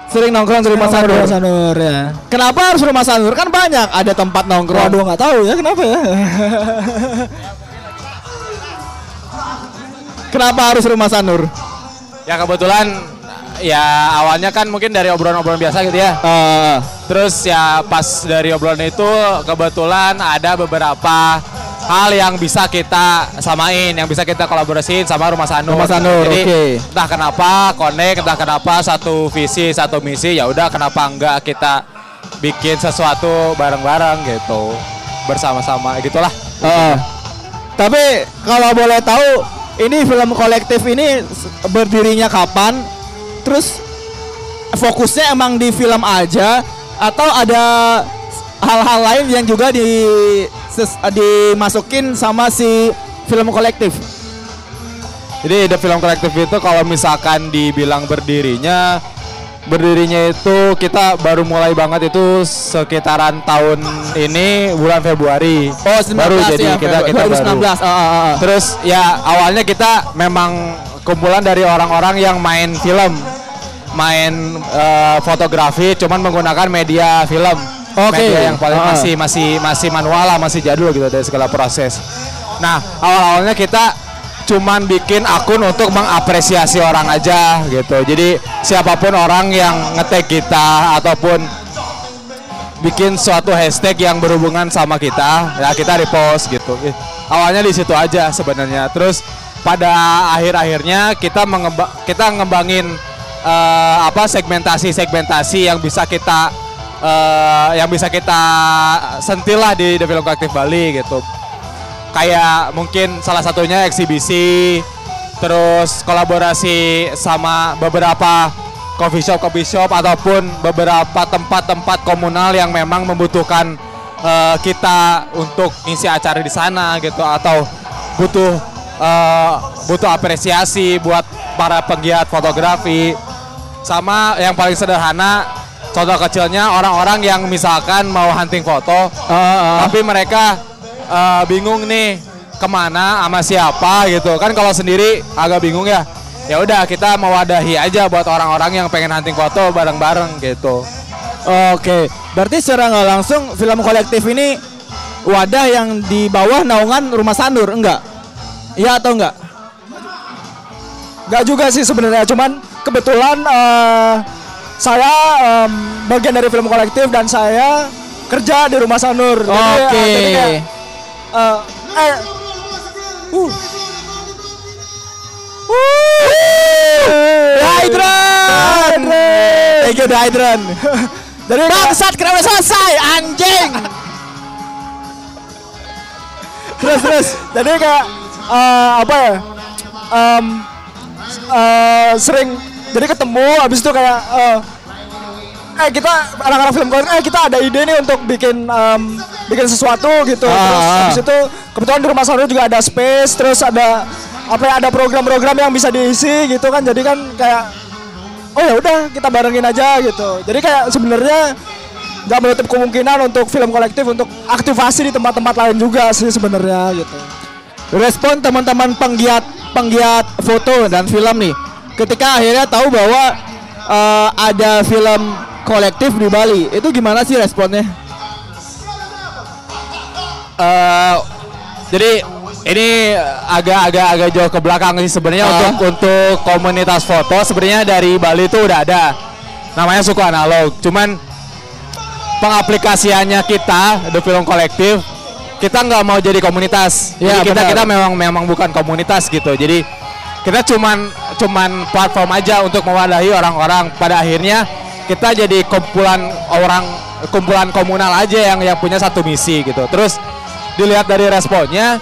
Sering nongkrong di rumah Nongkrong Sanur. rumah Sanur ya. Kenapa harus rumah Sanur? Kan banyak ada tempat nongkrong. Waduh nggak tahu ya kenapa ya. Kenapa harus rumah Sanur? Ya kebetulan ya awalnya kan mungkin dari obrolan-obrolan biasa gitu ya. Eh, Terus ya pas dari obrolan itu kebetulan ada beberapa hal yang bisa kita samain, yang bisa kita kolaborasiin sama Rumah Sanur. Rumah Sanur, Jadi oke. entah kenapa connect, entah kenapa satu visi, satu misi, ya udah kenapa enggak kita bikin sesuatu bareng-bareng gitu. Bersama-sama gitulah. eh. Tapi kalau boleh tahu, ini film kolektif ini berdirinya kapan? Terus fokusnya emang di film aja atau ada hal-hal lain yang juga di dimasukin sama si film kolektif? Jadi The Film Kolektif itu kalau misalkan dibilang berdirinya berdirinya itu kita baru mulai banget itu sekitaran tahun ini bulan Februari. Oh, 19 baru ya, jadi kita kita baru. 2019. Ah, ah, ah. Terus ya awalnya kita memang kumpulan dari orang-orang yang main film, main eh, fotografi, cuman menggunakan media film. Oke. Media yang paling Ah. masih masih masih manual lah, masih jadul gitu dari segala proses. Nah awal-awalnya kita cuman bikin akun untuk mengapresiasi orang aja gitu. Jadi siapa pun orang yang ngetek kita ataupun bikin suatu hashtag yang berhubungan sama kita, ya kita repost gitu. Awalnya di situ aja sebenarnya. Terus pada akhir-akhirnya kita mengemba kita ngembangin eh, apa segmentasi-segmentasi yang bisa kita eh, yang bisa kita sentil lah di The Film Bali gitu. Kayak mungkin salah satunya eksibisi, terus kolaborasi sama beberapa coffee shop coffee shop ataupun beberapa tempat-tempat komunal yang memang membutuhkan eh, kita untuk ngisi acara di sana gitu atau butuh eh, butuh apresiasi buat para penggiat fotografi sama yang paling sederhana contoh kecilnya orang-orang yang misalkan mau hunting foto Ah, ah. tapi mereka eh, bingung nih ke mana sama siapa gitu kan kalau sendiri agak bingung ya ya udah kita mewadahi aja buat orang-orang yang pengen hunting foto bareng-bareng gitu Oke, berarti secara nggak langsung film kolektif ini wadah yang di bawah naungan Rumah Sanur, enggak? Iya atau enggak? Gak juga sih sebenarnya, cuman kebetulan eh, saya em, bagian dari film kolektif dan saya kerja di rumah Sanur. Jadi, eh, Oke. jadi kayak, eh, eh, uh. Hydran! Thank you, Hydran. Jadi Bangsat kenapa selesai, anjing? terus terus jadi kayak eh, apa ya em, eh, sering jadi ketemu habis itu kayak eh, eh kita anak-anak film kolektif eh kita ada ide nih untuk bikin em, bikin sesuatu gitu. Terus Ah, ah. habis itu kebetulan di rumah Sanur juga ada space terus ada apa ya ada program-program yang bisa diisi gitu kan. Jadi kan kayak oh ya udah kita barengin aja gitu. Jadi kayak sebenarnya nggak menutup kemungkinan untuk film kolektif untuk aktivasi di tempat-tempat lain juga sih sebenarnya gitu. Respon teman-teman penggiat penggiat foto dan film nih, ketika akhirnya tahu bahwa eh, ada film kolektif di Bali, itu gimana sih responnya? Eh, jadi ini agak-agak agak jauh ke belakang sih sebenarnya Ah. untuk untuk komunitas foto. Sebenarnya dari Bali itu udah ada. Namanya suku analog. Cuman pengaplikasiannya kita The Film Kolektif kita nggak mau jadi komunitas. Ya, jadi kita benar. kita memang memang bukan komunitas gitu. Jadi kita cuman cuman platform aja untuk mewadahi orang-orang. Pada akhirnya kita jadi kumpulan orang kumpulan komunal aja yang yang punya satu misi gitu. Terus dilihat dari responnya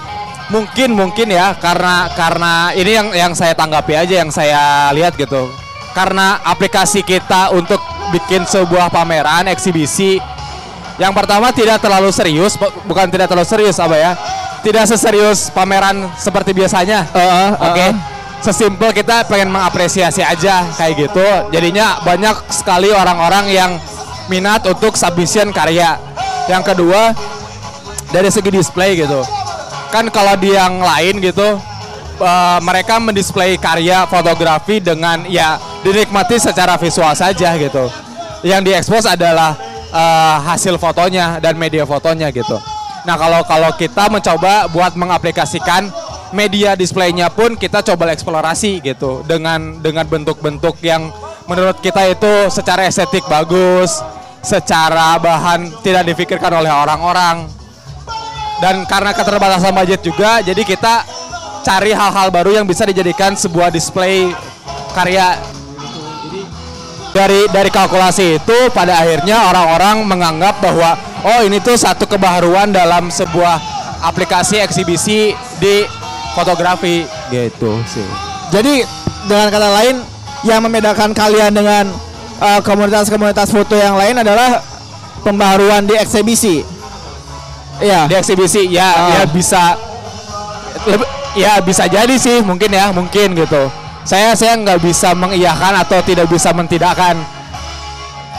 mungkin mungkin ya karena karena ini yang yang saya tanggapi aja yang saya lihat gitu. Karena aplikasi kita untuk bikin sebuah pameran eksibisi yang pertama tidak terlalu serius bu- bukan tidak terlalu serius apa ya tidak seserius pameran seperti biasanya. Heeh, oke? heeh. Sesimpel kita pengen mengapresiasi aja kayak gitu jadinya banyak sekali orang-orang yang minat untuk submission karya yang kedua dari segi display gitu kan kalau di yang lain gitu eh, mereka mendisplay karya fotografi dengan ya dinikmati secara visual saja gitu. Yang diekspos adalah eh, hasil fotonya dan media fotonya gitu. Nah kalau kalau kita mencoba buat mengaplikasikan media displaynya pun kita coba eksplorasi gitu. Dengan dengan bentuk-bentuk yang menurut kita itu secara estetik bagus, secara bahan tidak difikirkan oleh orang-orang. Dan karena keterbatasan budget juga jadi kita cari hal-hal baru yang bisa dijadikan sebuah display karya. Dari dari kalkulasi itu pada akhirnya orang-orang menganggap bahwa oh ini tuh satu kebaruan dalam sebuah aplikasi eksibisi di fotografi gitu sih. Jadi dengan kata lain yang membedakan kalian dengan uh, komunitas-komunitas foto yang lain adalah pembaharuan di eksibisi. Iya. Di eksibisi ya Ah. ya bisa ya bisa jadi sih mungkin ya mungkin gitu. Saya saya nggak bisa mengiyakan atau tidak bisa mentidakkan.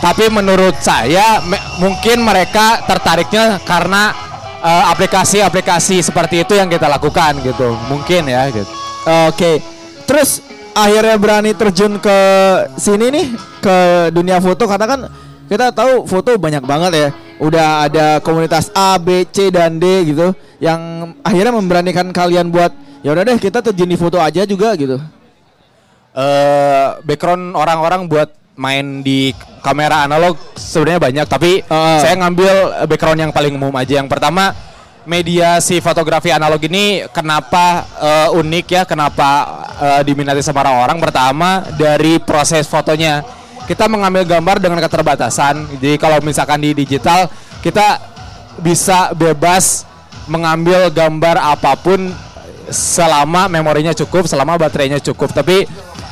Tapi menurut saya me- mungkin mereka tertariknya karena eh, aplikasi-aplikasi seperti itu yang kita lakukan gitu. Mungkin ya gitu. Oke. Terus akhirnya berani terjun ke sini nih ke dunia foto karena kan kita tahu foto banyak banget ya. Udah ada komunitas A, B, C dan D gitu yang akhirnya memberanikan kalian buat ya udah deh kita terjun di foto aja juga gitu. eh background orang-orang buat main di kamera analog sebenarnya banyak tapi Ah. saya ngambil background yang paling umum aja. Yang pertama media si fotografi analog ini kenapa eh, unik ya? Kenapa eh, diminati sama orang-orang? Pertama dari proses fotonya. Kita mengambil gambar dengan keterbatasan. Jadi kalau misalkan di digital kita bisa bebas mengambil gambar apa pun selama memorinya cukup, selama baterainya cukup. Tapi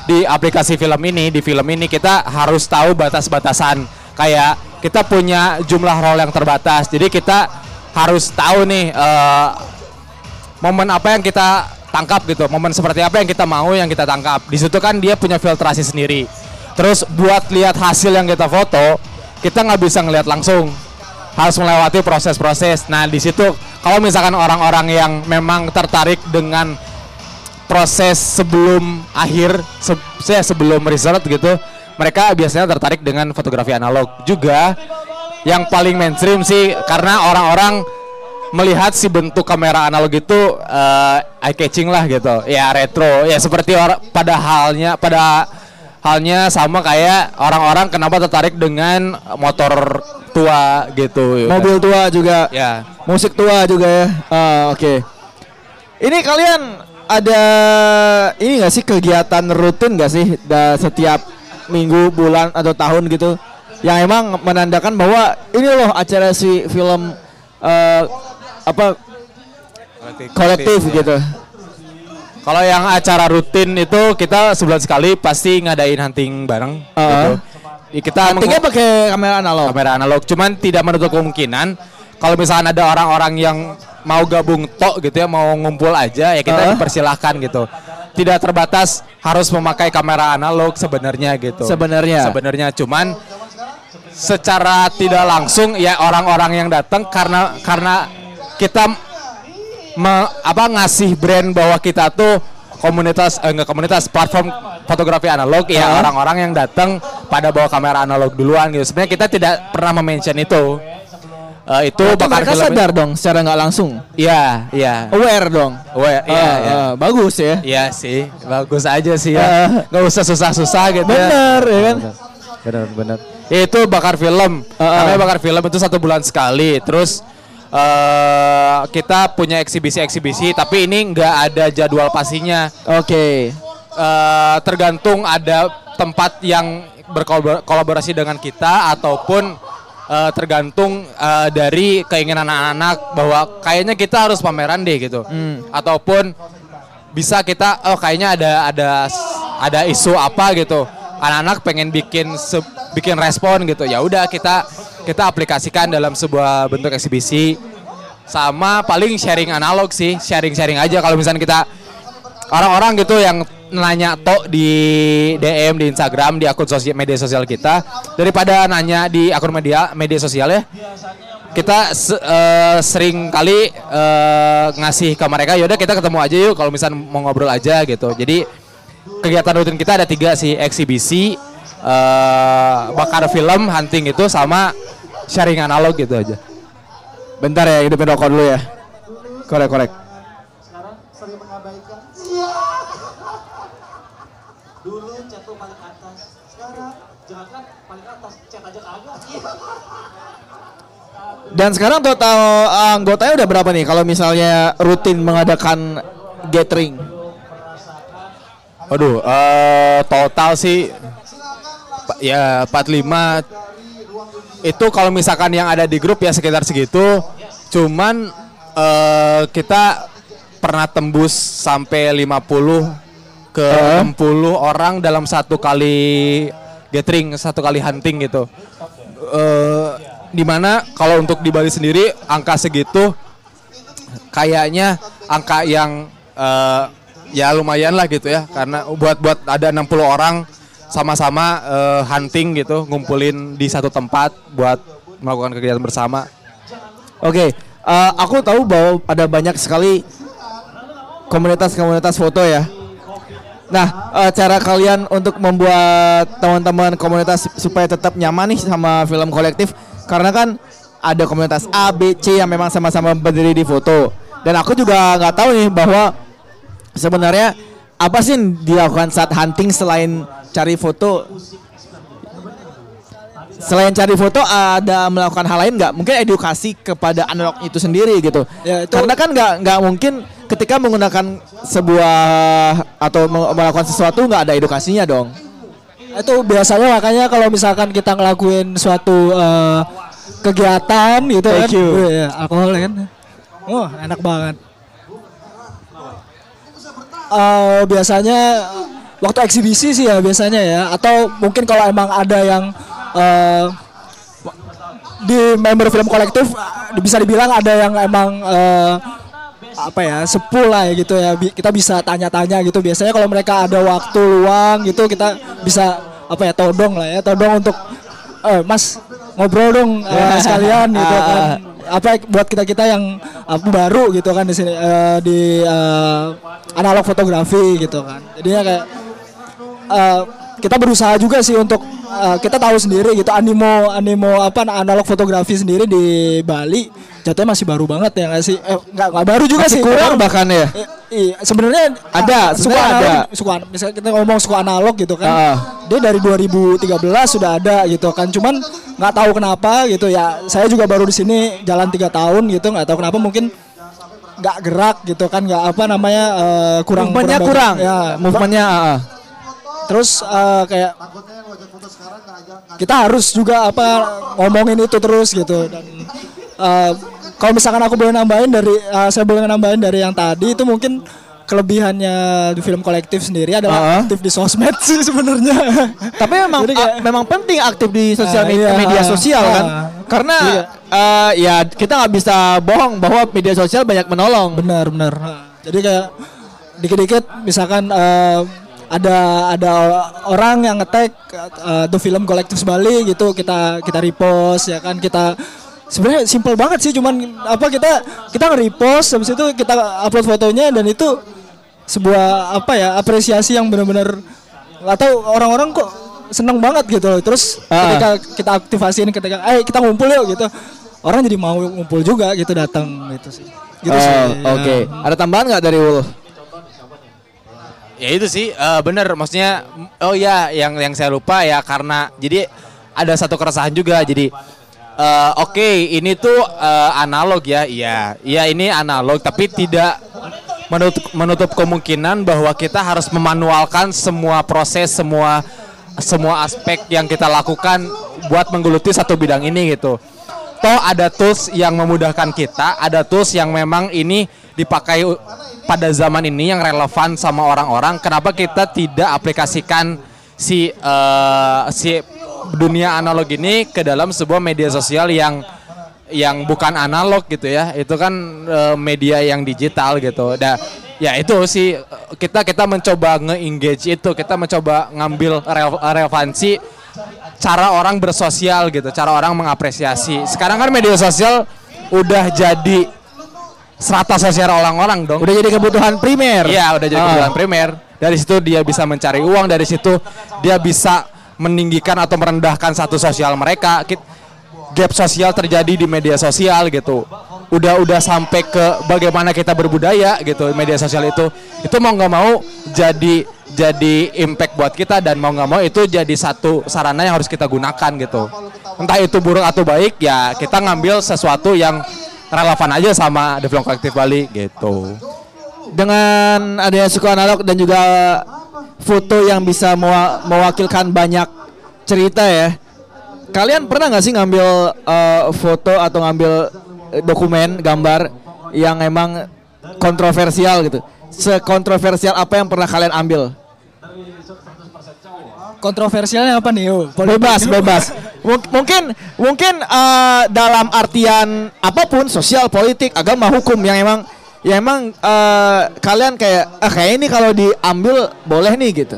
di aplikasi film ini, di film ini kita harus tahu batas-batasan. Kayak kita punya jumlah roll yang terbatas. Jadi kita harus tahu nih eh, momen apa yang kita tangkap gitu, momen seperti apa yang kita mau yang kita tangkap. Di situ kan dia punya filtrasi sendiri. Terus buat lihat hasil yang kita foto, kita nggak bisa ngelihat langsung harus melewati proses-proses. Nah, di situ kalau misalkan orang-orang yang memang tertarik dengan proses sebelum akhir, se se- sebelum result gitu, mereka biasanya tertarik dengan fotografi analog juga. Yang paling mainstream sih karena orang-orang melihat si bentuk kamera analog itu eye catching lah gitu. Ya retro, ya seperti pada halnya pada halnya sama kayak orang-orang kenapa tertarik dengan motor tua gitu. Mobil tua juga, Ya. musik tua juga ya. Ah, Oke. Ini kalian ada ini nggak sih kegiatan rutin nggak sih da, setiap minggu, bulan atau tahun gitu yang emang menandakan bahwa ini loh acara si film eh, apa kolektif gitu. Kalau yang acara rutin itu kita sebulan sekali pasti ngadain hunting bareng Uh-uh. gitu. Ya, Kita Tinggal pakai kamera analog. kamera analog, cuman tidak menutup kemungkinan kalau misalkan ada orang-orang yang mau gabung tok gitu ya, mau ngumpul aja ya kita Uh-uh. dipersilahkan gitu. Tidak terbatas harus memakai kamera analog sebenarnya gitu. Sebenarnya. Sebenarnya cuman secara tidak langsung ya orang-orang yang datang karena karena kita me- apa ngasih brand bahwa kita tuh komunitas eh, enggak komunitas platform fotografi analog ya Ah. orang-orang yang datang pada bawa kamera analog duluan gitu. Sebenarnya kita tidak pernah mention itu. Eh, itu Berarti bakal mereka film- sadar dong secara nggak langsung. Iya, iya. Aware dong. Wah, iya, Ah, iya. ah, bagus ya. Iya sih, bagus aja sih Ah. ya. Gak usah susah-susah gitu ya. Bener ya kan? Bener, bener. Itu bakar film. Ah, ah. Namanya bakar film itu satu bulan sekali. Terus eh kita punya eksibisi-eksibisi, tapi ini nggak ada jadwal pastinya. Oke. Eh, tergantung ada tempat yang berkolaborasi dengan kita ataupun eh, tergantung eh, dari keinginan anak-anak bahwa kayaknya kita harus pameran deh gitu Hmm. ataupun bisa kita oh kayaknya ada ada ada isu apa gitu anak-anak pengen bikin se- bikin respon gitu ya udah kita kita aplikasikan dalam sebuah bentuk eksibisi. Sama paling sharing analog sih sharing-sharing aja. Kalau misalnya kita orang-orang gitu yang nanya tok di DM di Instagram di akun sosial media sosial kita daripada nanya di akun media media sosial ya kita eh, sering kali eh, ngasih ke mereka yaudah kita ketemu aja yuk kalau misalnya mau ngobrol aja gitu. Jadi kegiatan rutin kita ada tiga sih eksibisi eh, bakar film hunting itu sama sharing analog gitu aja Bentar ya, hidupin rokok dulu ya. Korek, korek. Sekarang sering mengabaikan. Dulu chat tuh paling atas. Sekarang jangankan paling atas, chat aja kagak. Dan sekarang total anggotanya udah berapa nih kalau misalnya rutin mengadakan gathering? Waduh, eh, total sih ya 45 itu kalau misalkan yang ada di grup ya sekitar segitu. Cuman eh, kita pernah tembus sampai 50 ke 60 orang dalam satu kali gathering, satu kali hunting gitu. Eh di mana kalau untuk di Bali sendiri angka segitu kayaknya angka yang eh, ya lumayan lah gitu ya karena buat buat ada 60 orang sama-sama eh, hunting gitu ngumpulin di satu tempat buat melakukan kegiatan bersama Oke, eh, aku tahu bahwa ada banyak sekali komunitas-komunitas foto ya. Nah, eh, cara kalian untuk membuat teman-teman komunitas supaya tetap nyaman nih sama film kolektif, karena kan ada komunitas A, B, C yang memang sama-sama berdiri di foto. Dan aku juga nggak tahu nih bahwa sebenarnya apa sih yang dilakukan saat hunting selain cari foto selain cari foto ada melakukan hal lain nggak? Mungkin edukasi kepada analog itu sendiri gitu. Ya, itu- Karena kan nggak nggak mungkin ketika menggunakan sebuah atau me- melakukan sesuatu nggak ada edukasinya dong. itu biasanya makanya kalau misalkan kita ngelakuin suatu eh, kegiatan gitu kan Thank you. Wih, alkohol kan oh enak banget Eh, biasanya waktu eksibisi sih ya biasanya ya. Atau mungkin kalau emang ada yang eh, di member film kolektif bisa dibilang ada yang emang eh, apa ya sepuh lah ya gitu ya. Kita bisa tanya-tanya gitu. Biasanya kalau mereka ada waktu luang gitu kita bisa apa ya todong lah ya. Todong untuk eh mas ngobrol dong eh, sekalian gitu kan. apa buat kita kita yang apa, baru gitu kan di sini eh, di eh, analog fotografi gitu kan. Jadinya kayak eh, kita berusaha juga sih untuk eh, kita tahu sendiri gitu animo animo apa analog fotografi sendiri di Bali jatuhnya masih baru banget ya nggak sih eh, nggak nggak baru juga Masih sih kurang bahkan ya. Eh, iya, sebenarnya Ada, suku analog, ada. suku misalnya kita ngomong suku analog gitu kan. Ah. Dia dari 2013 sudah ada gitu kan. Cuman nggak tahu kenapa gitu ya. Saya juga baru di sini jalan tiga tahun gitu nggak tahu kenapa mungkin nggak gerak gitu kan nggak apa namanya eh, kurang Movementnya banyak. kurang. ya Movementnya ah. Terus eh, kayak kita harus juga apa ngomongin itu terus gitu dan eh, kalau misalkan aku boleh nambahin dari eh, saya boleh nambahin dari yang tadi itu mungkin kelebihannya di film kolektif sendiri adalah Ah. aktif di sosmed sih sebenarnya Tapi memang kayak- a- memang penting aktif di sosial Ah, media, iya. media sosial kan. Ah. Karena Iya. eh, ya kita nggak bisa bohong bahwa media sosial banyak menolong. benar benar jadi kayak dikit-dikit misalkan eh, ada ada orang yang ngetek eh, tuh film kolektif Bali gitu kita kita repost ya kan kita sebenarnya simple banget sih cuman apa kita kita nge-repost habis itu kita upload fotonya dan itu sebuah apa ya apresiasi yang benar-benar tahu orang-orang kok seneng banget gitu loh terus Ah. ketika kita aktifasiin ketika eh kita ngumpul yuk gitu orang jadi mau ngumpul juga gitu datang gitu sih gitu Oh, Oke, ya. ada tambahan nggak dari Ulf? Ya itu sih eh, bener. Maksudnya oh ya yang yang saya lupa ya karena jadi ada satu keresahan juga. Jadi eh, oke ini tuh eh, analog ya. Iya iya ini analog tapi tidak menutup menutup kemungkinan bahwa kita harus memanualkan semua proses semua semua aspek yang kita lakukan buat menggeluti satu bidang ini gitu. Toh ada tools yang memudahkan kita, ada tools yang memang ini dipakai pada zaman ini yang relevan sama orang-orang. Kenapa kita tidak aplikasikan si eh, si dunia analog ini ke dalam sebuah media sosial yang yang bukan analog gitu ya. Itu kan eh, media yang digital gitu. Nah, ya itu sih eh, kita kita mencoba nge-engage itu, kita mencoba ngambil rele- relevansi cara orang bersosial gitu, cara orang mengapresiasi. Sekarang kan media sosial udah jadi serata sosial orang-orang dong. Udah jadi kebutuhan primer. Iya, udah jadi Ah. kebutuhan primer. Dari situ dia bisa mencari uang, dari situ dia bisa meninggikan atau merendahkan satu sosial mereka. Gap sosial terjadi di media sosial gitu. Udah udah sampai ke bagaimana kita berbudaya gitu media sosial itu. Itu mau nggak mau jadi jadi impact buat kita dan mau nggak mau itu jadi satu sarana yang harus kita gunakan gitu. Entah itu buruk atau baik ya kita ngambil sesuatu yang relevan aja sama Development Kolektif Bali gitu. Dengan adanya suku analog dan juga foto yang bisa mewa- mewakilkan banyak cerita ya. Kalian pernah nggak sih ngambil eh, foto atau ngambil dokumen gambar yang emang kontroversial gitu? Sekontroversial apa yang pernah kalian ambil? Kontroversialnya apa nih? Yo? Bebas, bebas. Mung- mungkin mungkin eh, dalam artian apa pun sosial, politik, agama, hukum yang emang yang emang eh, kalian kayak ah kayak ini kalau diambil boleh nih gitu.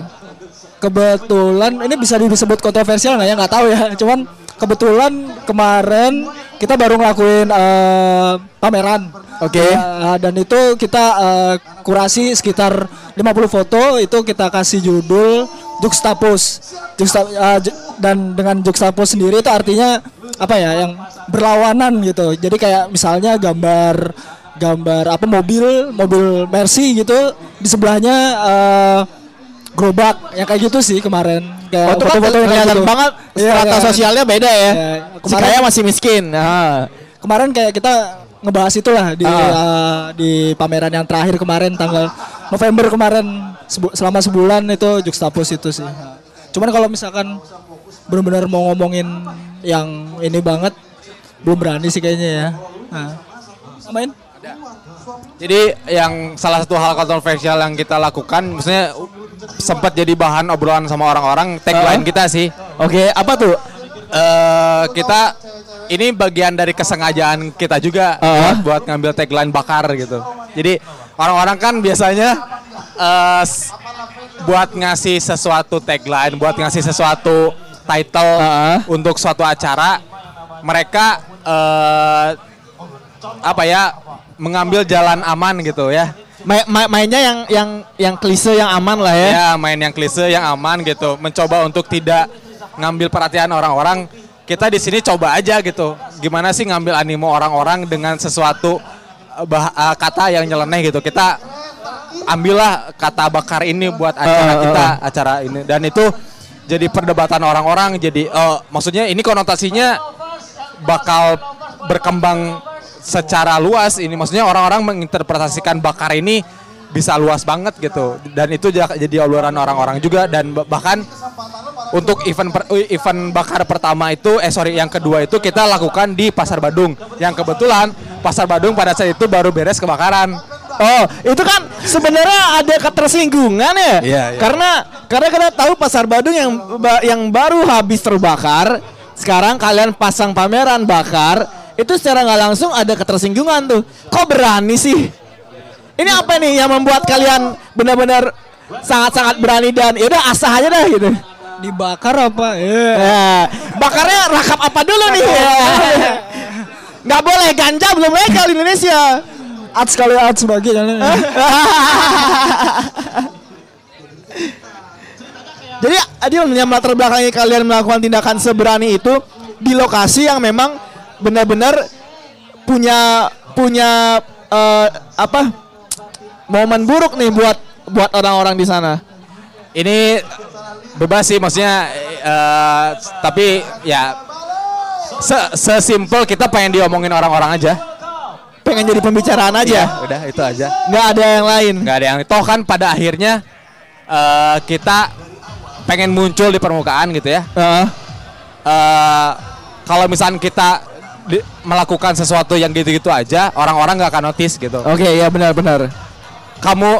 Kebetulan ini bisa disebut kontroversial nggak ya nggak tahu ya. Cuman kebetulan kemarin kita baru ngelakuin eh, pameran. Oke. Ya, dan itu kita eh, kurasi sekitar 50 foto itu kita kasih judul juxtapose. Juxta, eh, ju- dan dengan juxtapose sendiri itu artinya apa ya yang berlawanan gitu. Jadi kayak misalnya gambar gambar apa mobil mobil Mercy gitu di sebelahnya eh, gerobak yang kayak gitu sih kemarin kayak Oh, kan foto-foto yang kayak kelihatan gitu. banget Iya, strata iya. sosialnya beda ya. Iya, Si kemarin- kaya masih miskin. Nah. kemarin kayak kita ngebahas itulah di Ah. uh, di pameran yang terakhir kemarin tanggal November kemarin sebu- selama sebulan itu juxtapose itu sih. Cuman kalau misalkan benar-benar mau ngomongin yang ini banget belum berani sih kayaknya ya. Nah. Main? Jadi yang salah satu hal kontroversial yang kita lakukan, maksudnya sempat jadi bahan obrolan sama orang-orang tagline Uh-huh. kita sih. Oke, apa tuh? eh kita ini bagian dari kesengajaan kita juga Uh-huh. buat, buat ngambil tagline bakar gitu. Jadi orang-orang kan biasanya eh, s- buat ngasih sesuatu tagline, buat ngasih sesuatu title Uh-huh. untuk suatu acara, mereka eh, apa ya mengambil jalan aman gitu ya. Ma- ma- mainnya yang yang yang klise yang aman lah ya. Ya main yang klise yang aman gitu, mencoba untuk tidak ngambil perhatian orang-orang. Kita di sini coba aja gitu, gimana sih ngambil animo orang-orang dengan sesuatu eh, bah- eh, kata yang nyeleneh gitu. Kita ambillah kata bakar ini buat acara Eh, eh, kita, eh. acara ini dan itu jadi perdebatan orang-orang. Jadi eh, maksudnya ini konotasinya bakal berkembang secara luas ini. Maksudnya orang-orang menginterpretasikan bakar ini bisa luas banget gitu. Dan itu ja- jadi uluran orang-orang juga. Dan ba- bahkan untuk event per- event bakar pertama itu eh sorry yang kedua itu kita lakukan di Pasar Badung. Yang kebetulan Pasar Badung pada saat itu baru beres kebakaran. Oh, itu kan sebenarnya ada ketersinggungan ya. Iya, iya. Karena karena kita tahu pasar Badung yang yang baru habis terbakar, sekarang kalian pasang pameran bakar, itu secara nggak langsung ada ketersinggungan tuh. Kok berani sih? Ini apa nih yang membuat kalian benar-benar sangat-sangat berani dan ya udah asah aja dah gitu. Dibakar apa? Iya. Ya, bakarnya rakap apa dulu nih? Nggak boleh ganja belum legal di Indonesia. Ats kali ats bagi Jadi Adil yang melatar belakangi kalian melakukan tindakan seberani itu di lokasi yang memang benar-benar punya punya eh, apa momen buruk nih buat buat orang-orang di sana. ini bebas sih maksudnya eh, tapi ya se sesimpel kita pengen diomongin orang-orang aja Pengen jadi pembicaraan Iya, aja. udah itu aja nggak ada yang lain. nggak ada yang toh kan pada akhirnya eh, kita pengen muncul di permukaan gitu ya Heeh. Eh, kalau misalnya kita di- melakukan sesuatu yang gitu-gitu aja orang-orang nggak akan notice gitu Oke, ya benar-benar. kamu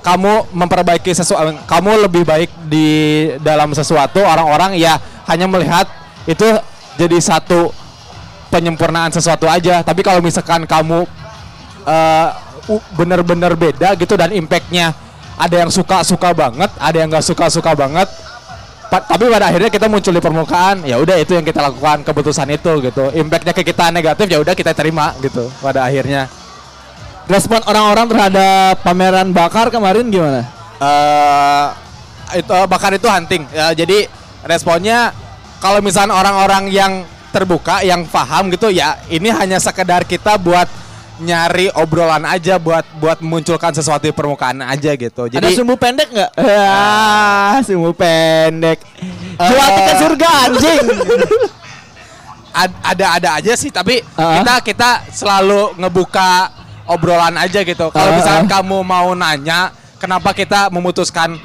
kamu memperbaiki sesuatu kamu lebih baik di dalam sesuatu orang-orang ya hanya melihat itu jadi satu penyempurnaan sesuatu aja tapi kalau misalkan kamu eh, u- bener-bener beda gitu dan impactnya ada yang suka suka banget ada yang nggak suka suka banget Pa- tapi pada akhirnya kita muncul di permukaan ya udah itu yang kita lakukan keputusan itu gitu. Impactnya ke kita negatif ya udah kita terima gitu pada akhirnya. Respon orang-orang terhadap pameran bakar kemarin gimana? eh itu bakar itu hunting. Ya jadi responnya kalau misalnya orang-orang yang terbuka yang paham gitu ya ini hanya sekedar kita buat nyari obrolan aja buat buat munculkan sesuatu di permukaan aja gitu Ada jadi sumbu pendek nggak? Ah, sumbu pendek. Jual Eh. tiket surga anjing. ad- ada ada aja sih tapi Ah. kita kita selalu ngebuka obrolan aja gitu kalau Ah, misalkan ah. kamu mau nanya kenapa kita memutuskan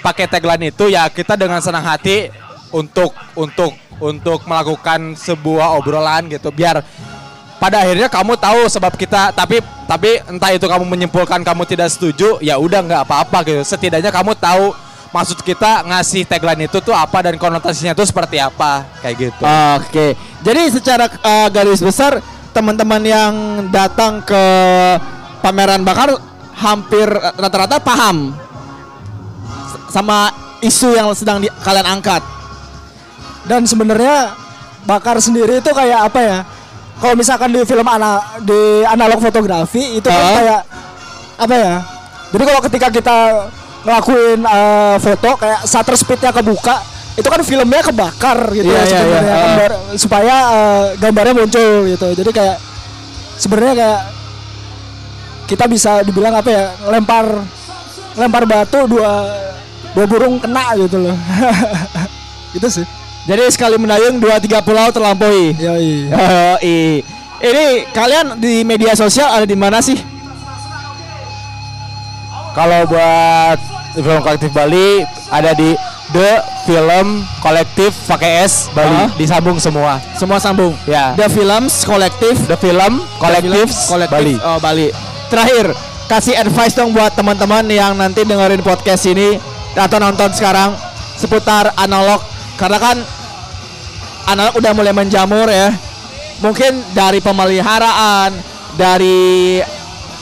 pakai tagline itu ya kita dengan senang hati untuk untuk untuk melakukan sebuah obrolan gitu biar pada akhirnya kamu tahu sebab kita tapi tapi entah itu kamu menyimpulkan kamu tidak setuju ya udah nggak apa-apa gitu setidaknya kamu tahu maksud kita ngasih tagline itu tuh apa dan konotasinya tuh seperti apa kayak gitu Oke. Jadi secara uh, garis besar teman-teman yang datang ke pameran bakar hampir rata-rata paham sama isu yang sedang di- kalian angkat. Dan sebenarnya bakar sendiri itu kayak apa ya? Kalau misalkan di film ana di analog fotografi itu kan Ah. kayak apa ya? Jadi kalau ketika kita ngelakuin eh, foto kayak shutter speednya kebuka, itu kan filmnya kebakar gitu Iya, ya iya, sebenarnya iya. Ah. Gambar- supaya eh, gambarnya muncul gitu. Jadi kayak sebenarnya kayak kita bisa dibilang apa ya? Lempar lempar batu dua dua burung kena gitu loh. gitu sih. Jadi sekali mendayung dua tiga pulau terlampaui. Yoi. Oh, i. Ini kalian di media sosial ada di mana sih? Kalau buat film kolektif Bali ada di The Film Kolektif pakai S Bali Ah. disambung semua. Semua sambung. Ya. The Films Kolektif The Film Kolektif Kolektif Bali. Oh, Bali. Terakhir, kasih advice dong buat teman-teman yang nanti dengerin podcast ini atau nonton sekarang seputar analog karena kan analog udah mulai menjamur ya. Mungkin dari pemeliharaan, dari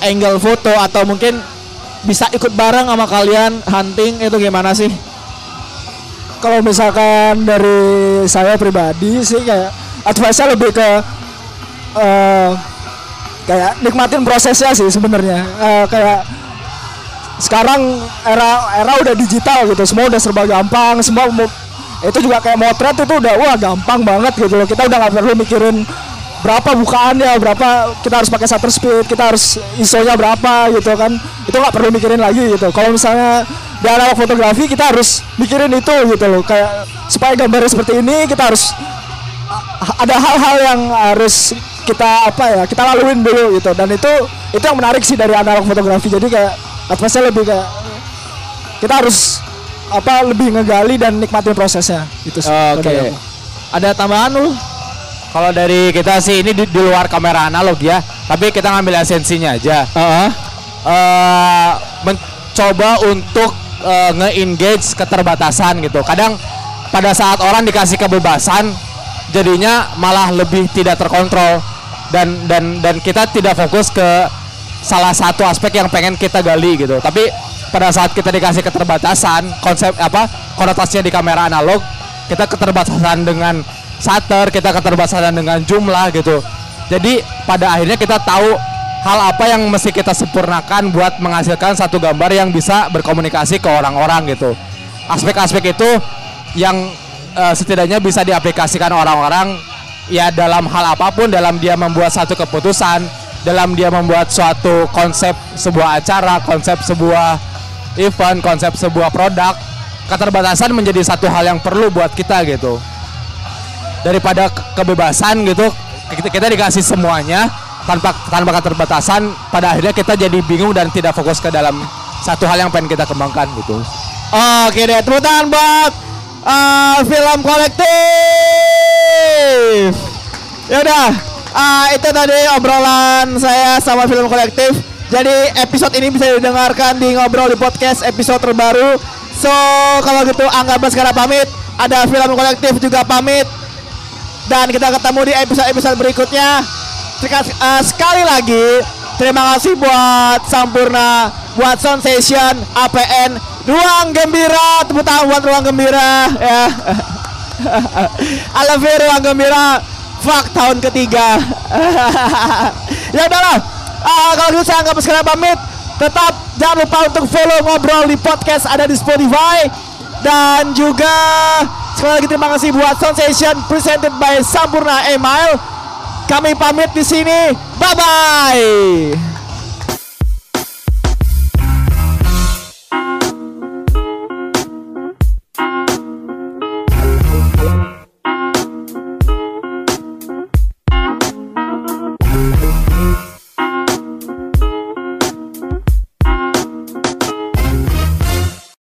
angle foto atau mungkin bisa ikut bareng sama kalian hunting itu gimana sih? Kalau misalkan dari saya pribadi sih kayak advice-nya lebih ke eh kayak nikmatin prosesnya sih sebenarnya. Eh, kayak sekarang era era udah digital gitu, semua udah serba gampang, semua itu juga kayak motret itu udah wah gampang banget gitu loh. Kita udah nggak perlu mikirin berapa bukaannya, berapa kita harus pakai shutter speed, kita harus ISO-nya berapa gitu kan. Itu nggak perlu mikirin lagi gitu. Kalau misalnya di analog fotografi kita harus mikirin itu gitu loh. Kayak supaya gambarnya seperti ini kita harus ada hal-hal yang harus kita apa ya kita laluin dulu gitu dan itu itu yang menarik sih dari analog fotografi jadi kayak advice lebih kayak kita harus apa lebih ngegali dan nikmatin prosesnya itu sih Oke. Ada tambahan lu? Kalau dari kita sih ini di, di luar kamera analog ya, tapi kita ngambil esensinya aja. Heeh. eh mencoba untuk eh, nge-engage keterbatasan gitu. Kadang pada saat orang dikasih kebebasan jadinya malah lebih tidak terkontrol dan dan dan kita tidak fokus ke salah satu aspek yang pengen kita gali gitu. Tapi pada saat kita dikasih keterbatasan, konsep apa konotasinya di kamera analog, kita keterbatasan dengan shutter, kita keterbatasan dengan jumlah gitu. Jadi pada akhirnya kita tahu hal apa yang mesti kita sempurnakan buat menghasilkan satu gambar yang bisa berkomunikasi ke orang-orang gitu. Aspek-aspek itu yang eh, setidaknya bisa diaplikasikan orang-orang ya dalam hal apa pun dalam dia membuat satu keputusan, dalam dia membuat suatu konsep sebuah acara, konsep sebuah event, konsep sebuah produk. Keterbatasan menjadi satu hal yang perlu buat kita gitu daripada ke- kebebasan gitu kita, kita dikasih semuanya tanpa tanpa keterbatasan pada akhirnya kita jadi bingung dan tidak fokus ke dalam satu hal yang pengen kita kembangkan gitu Oke deh, tepuk tangan buat uh, film kolektif. Ya udah, uh, itu tadi obrolan saya sama film kolektif. Jadi episode ini bisa didengarkan di ngobrol di podcast episode terbaru. So kalau gitu Angga Baskara pamit, ada film kolektif juga pamit. Dan kita ketemu di episode-episode berikutnya. Uh, sekali lagi, Terima kasih buat Sampurna, buat Sound Session, APN, Ruang Gembira, tepuk tangan buat Ruang Gembira ya. I Ruang Gembira. Fuck tahun ketiga. ya udahlah. Ah, kalau gitu saya anggap sekarang pamit. Tetap jangan lupa untuk follow ngobrol di podcast ada di Spotify dan juga sekali lagi terima kasih buat Sound Session presented by Sampurna Email. Kami pamit di sini. Bye bye.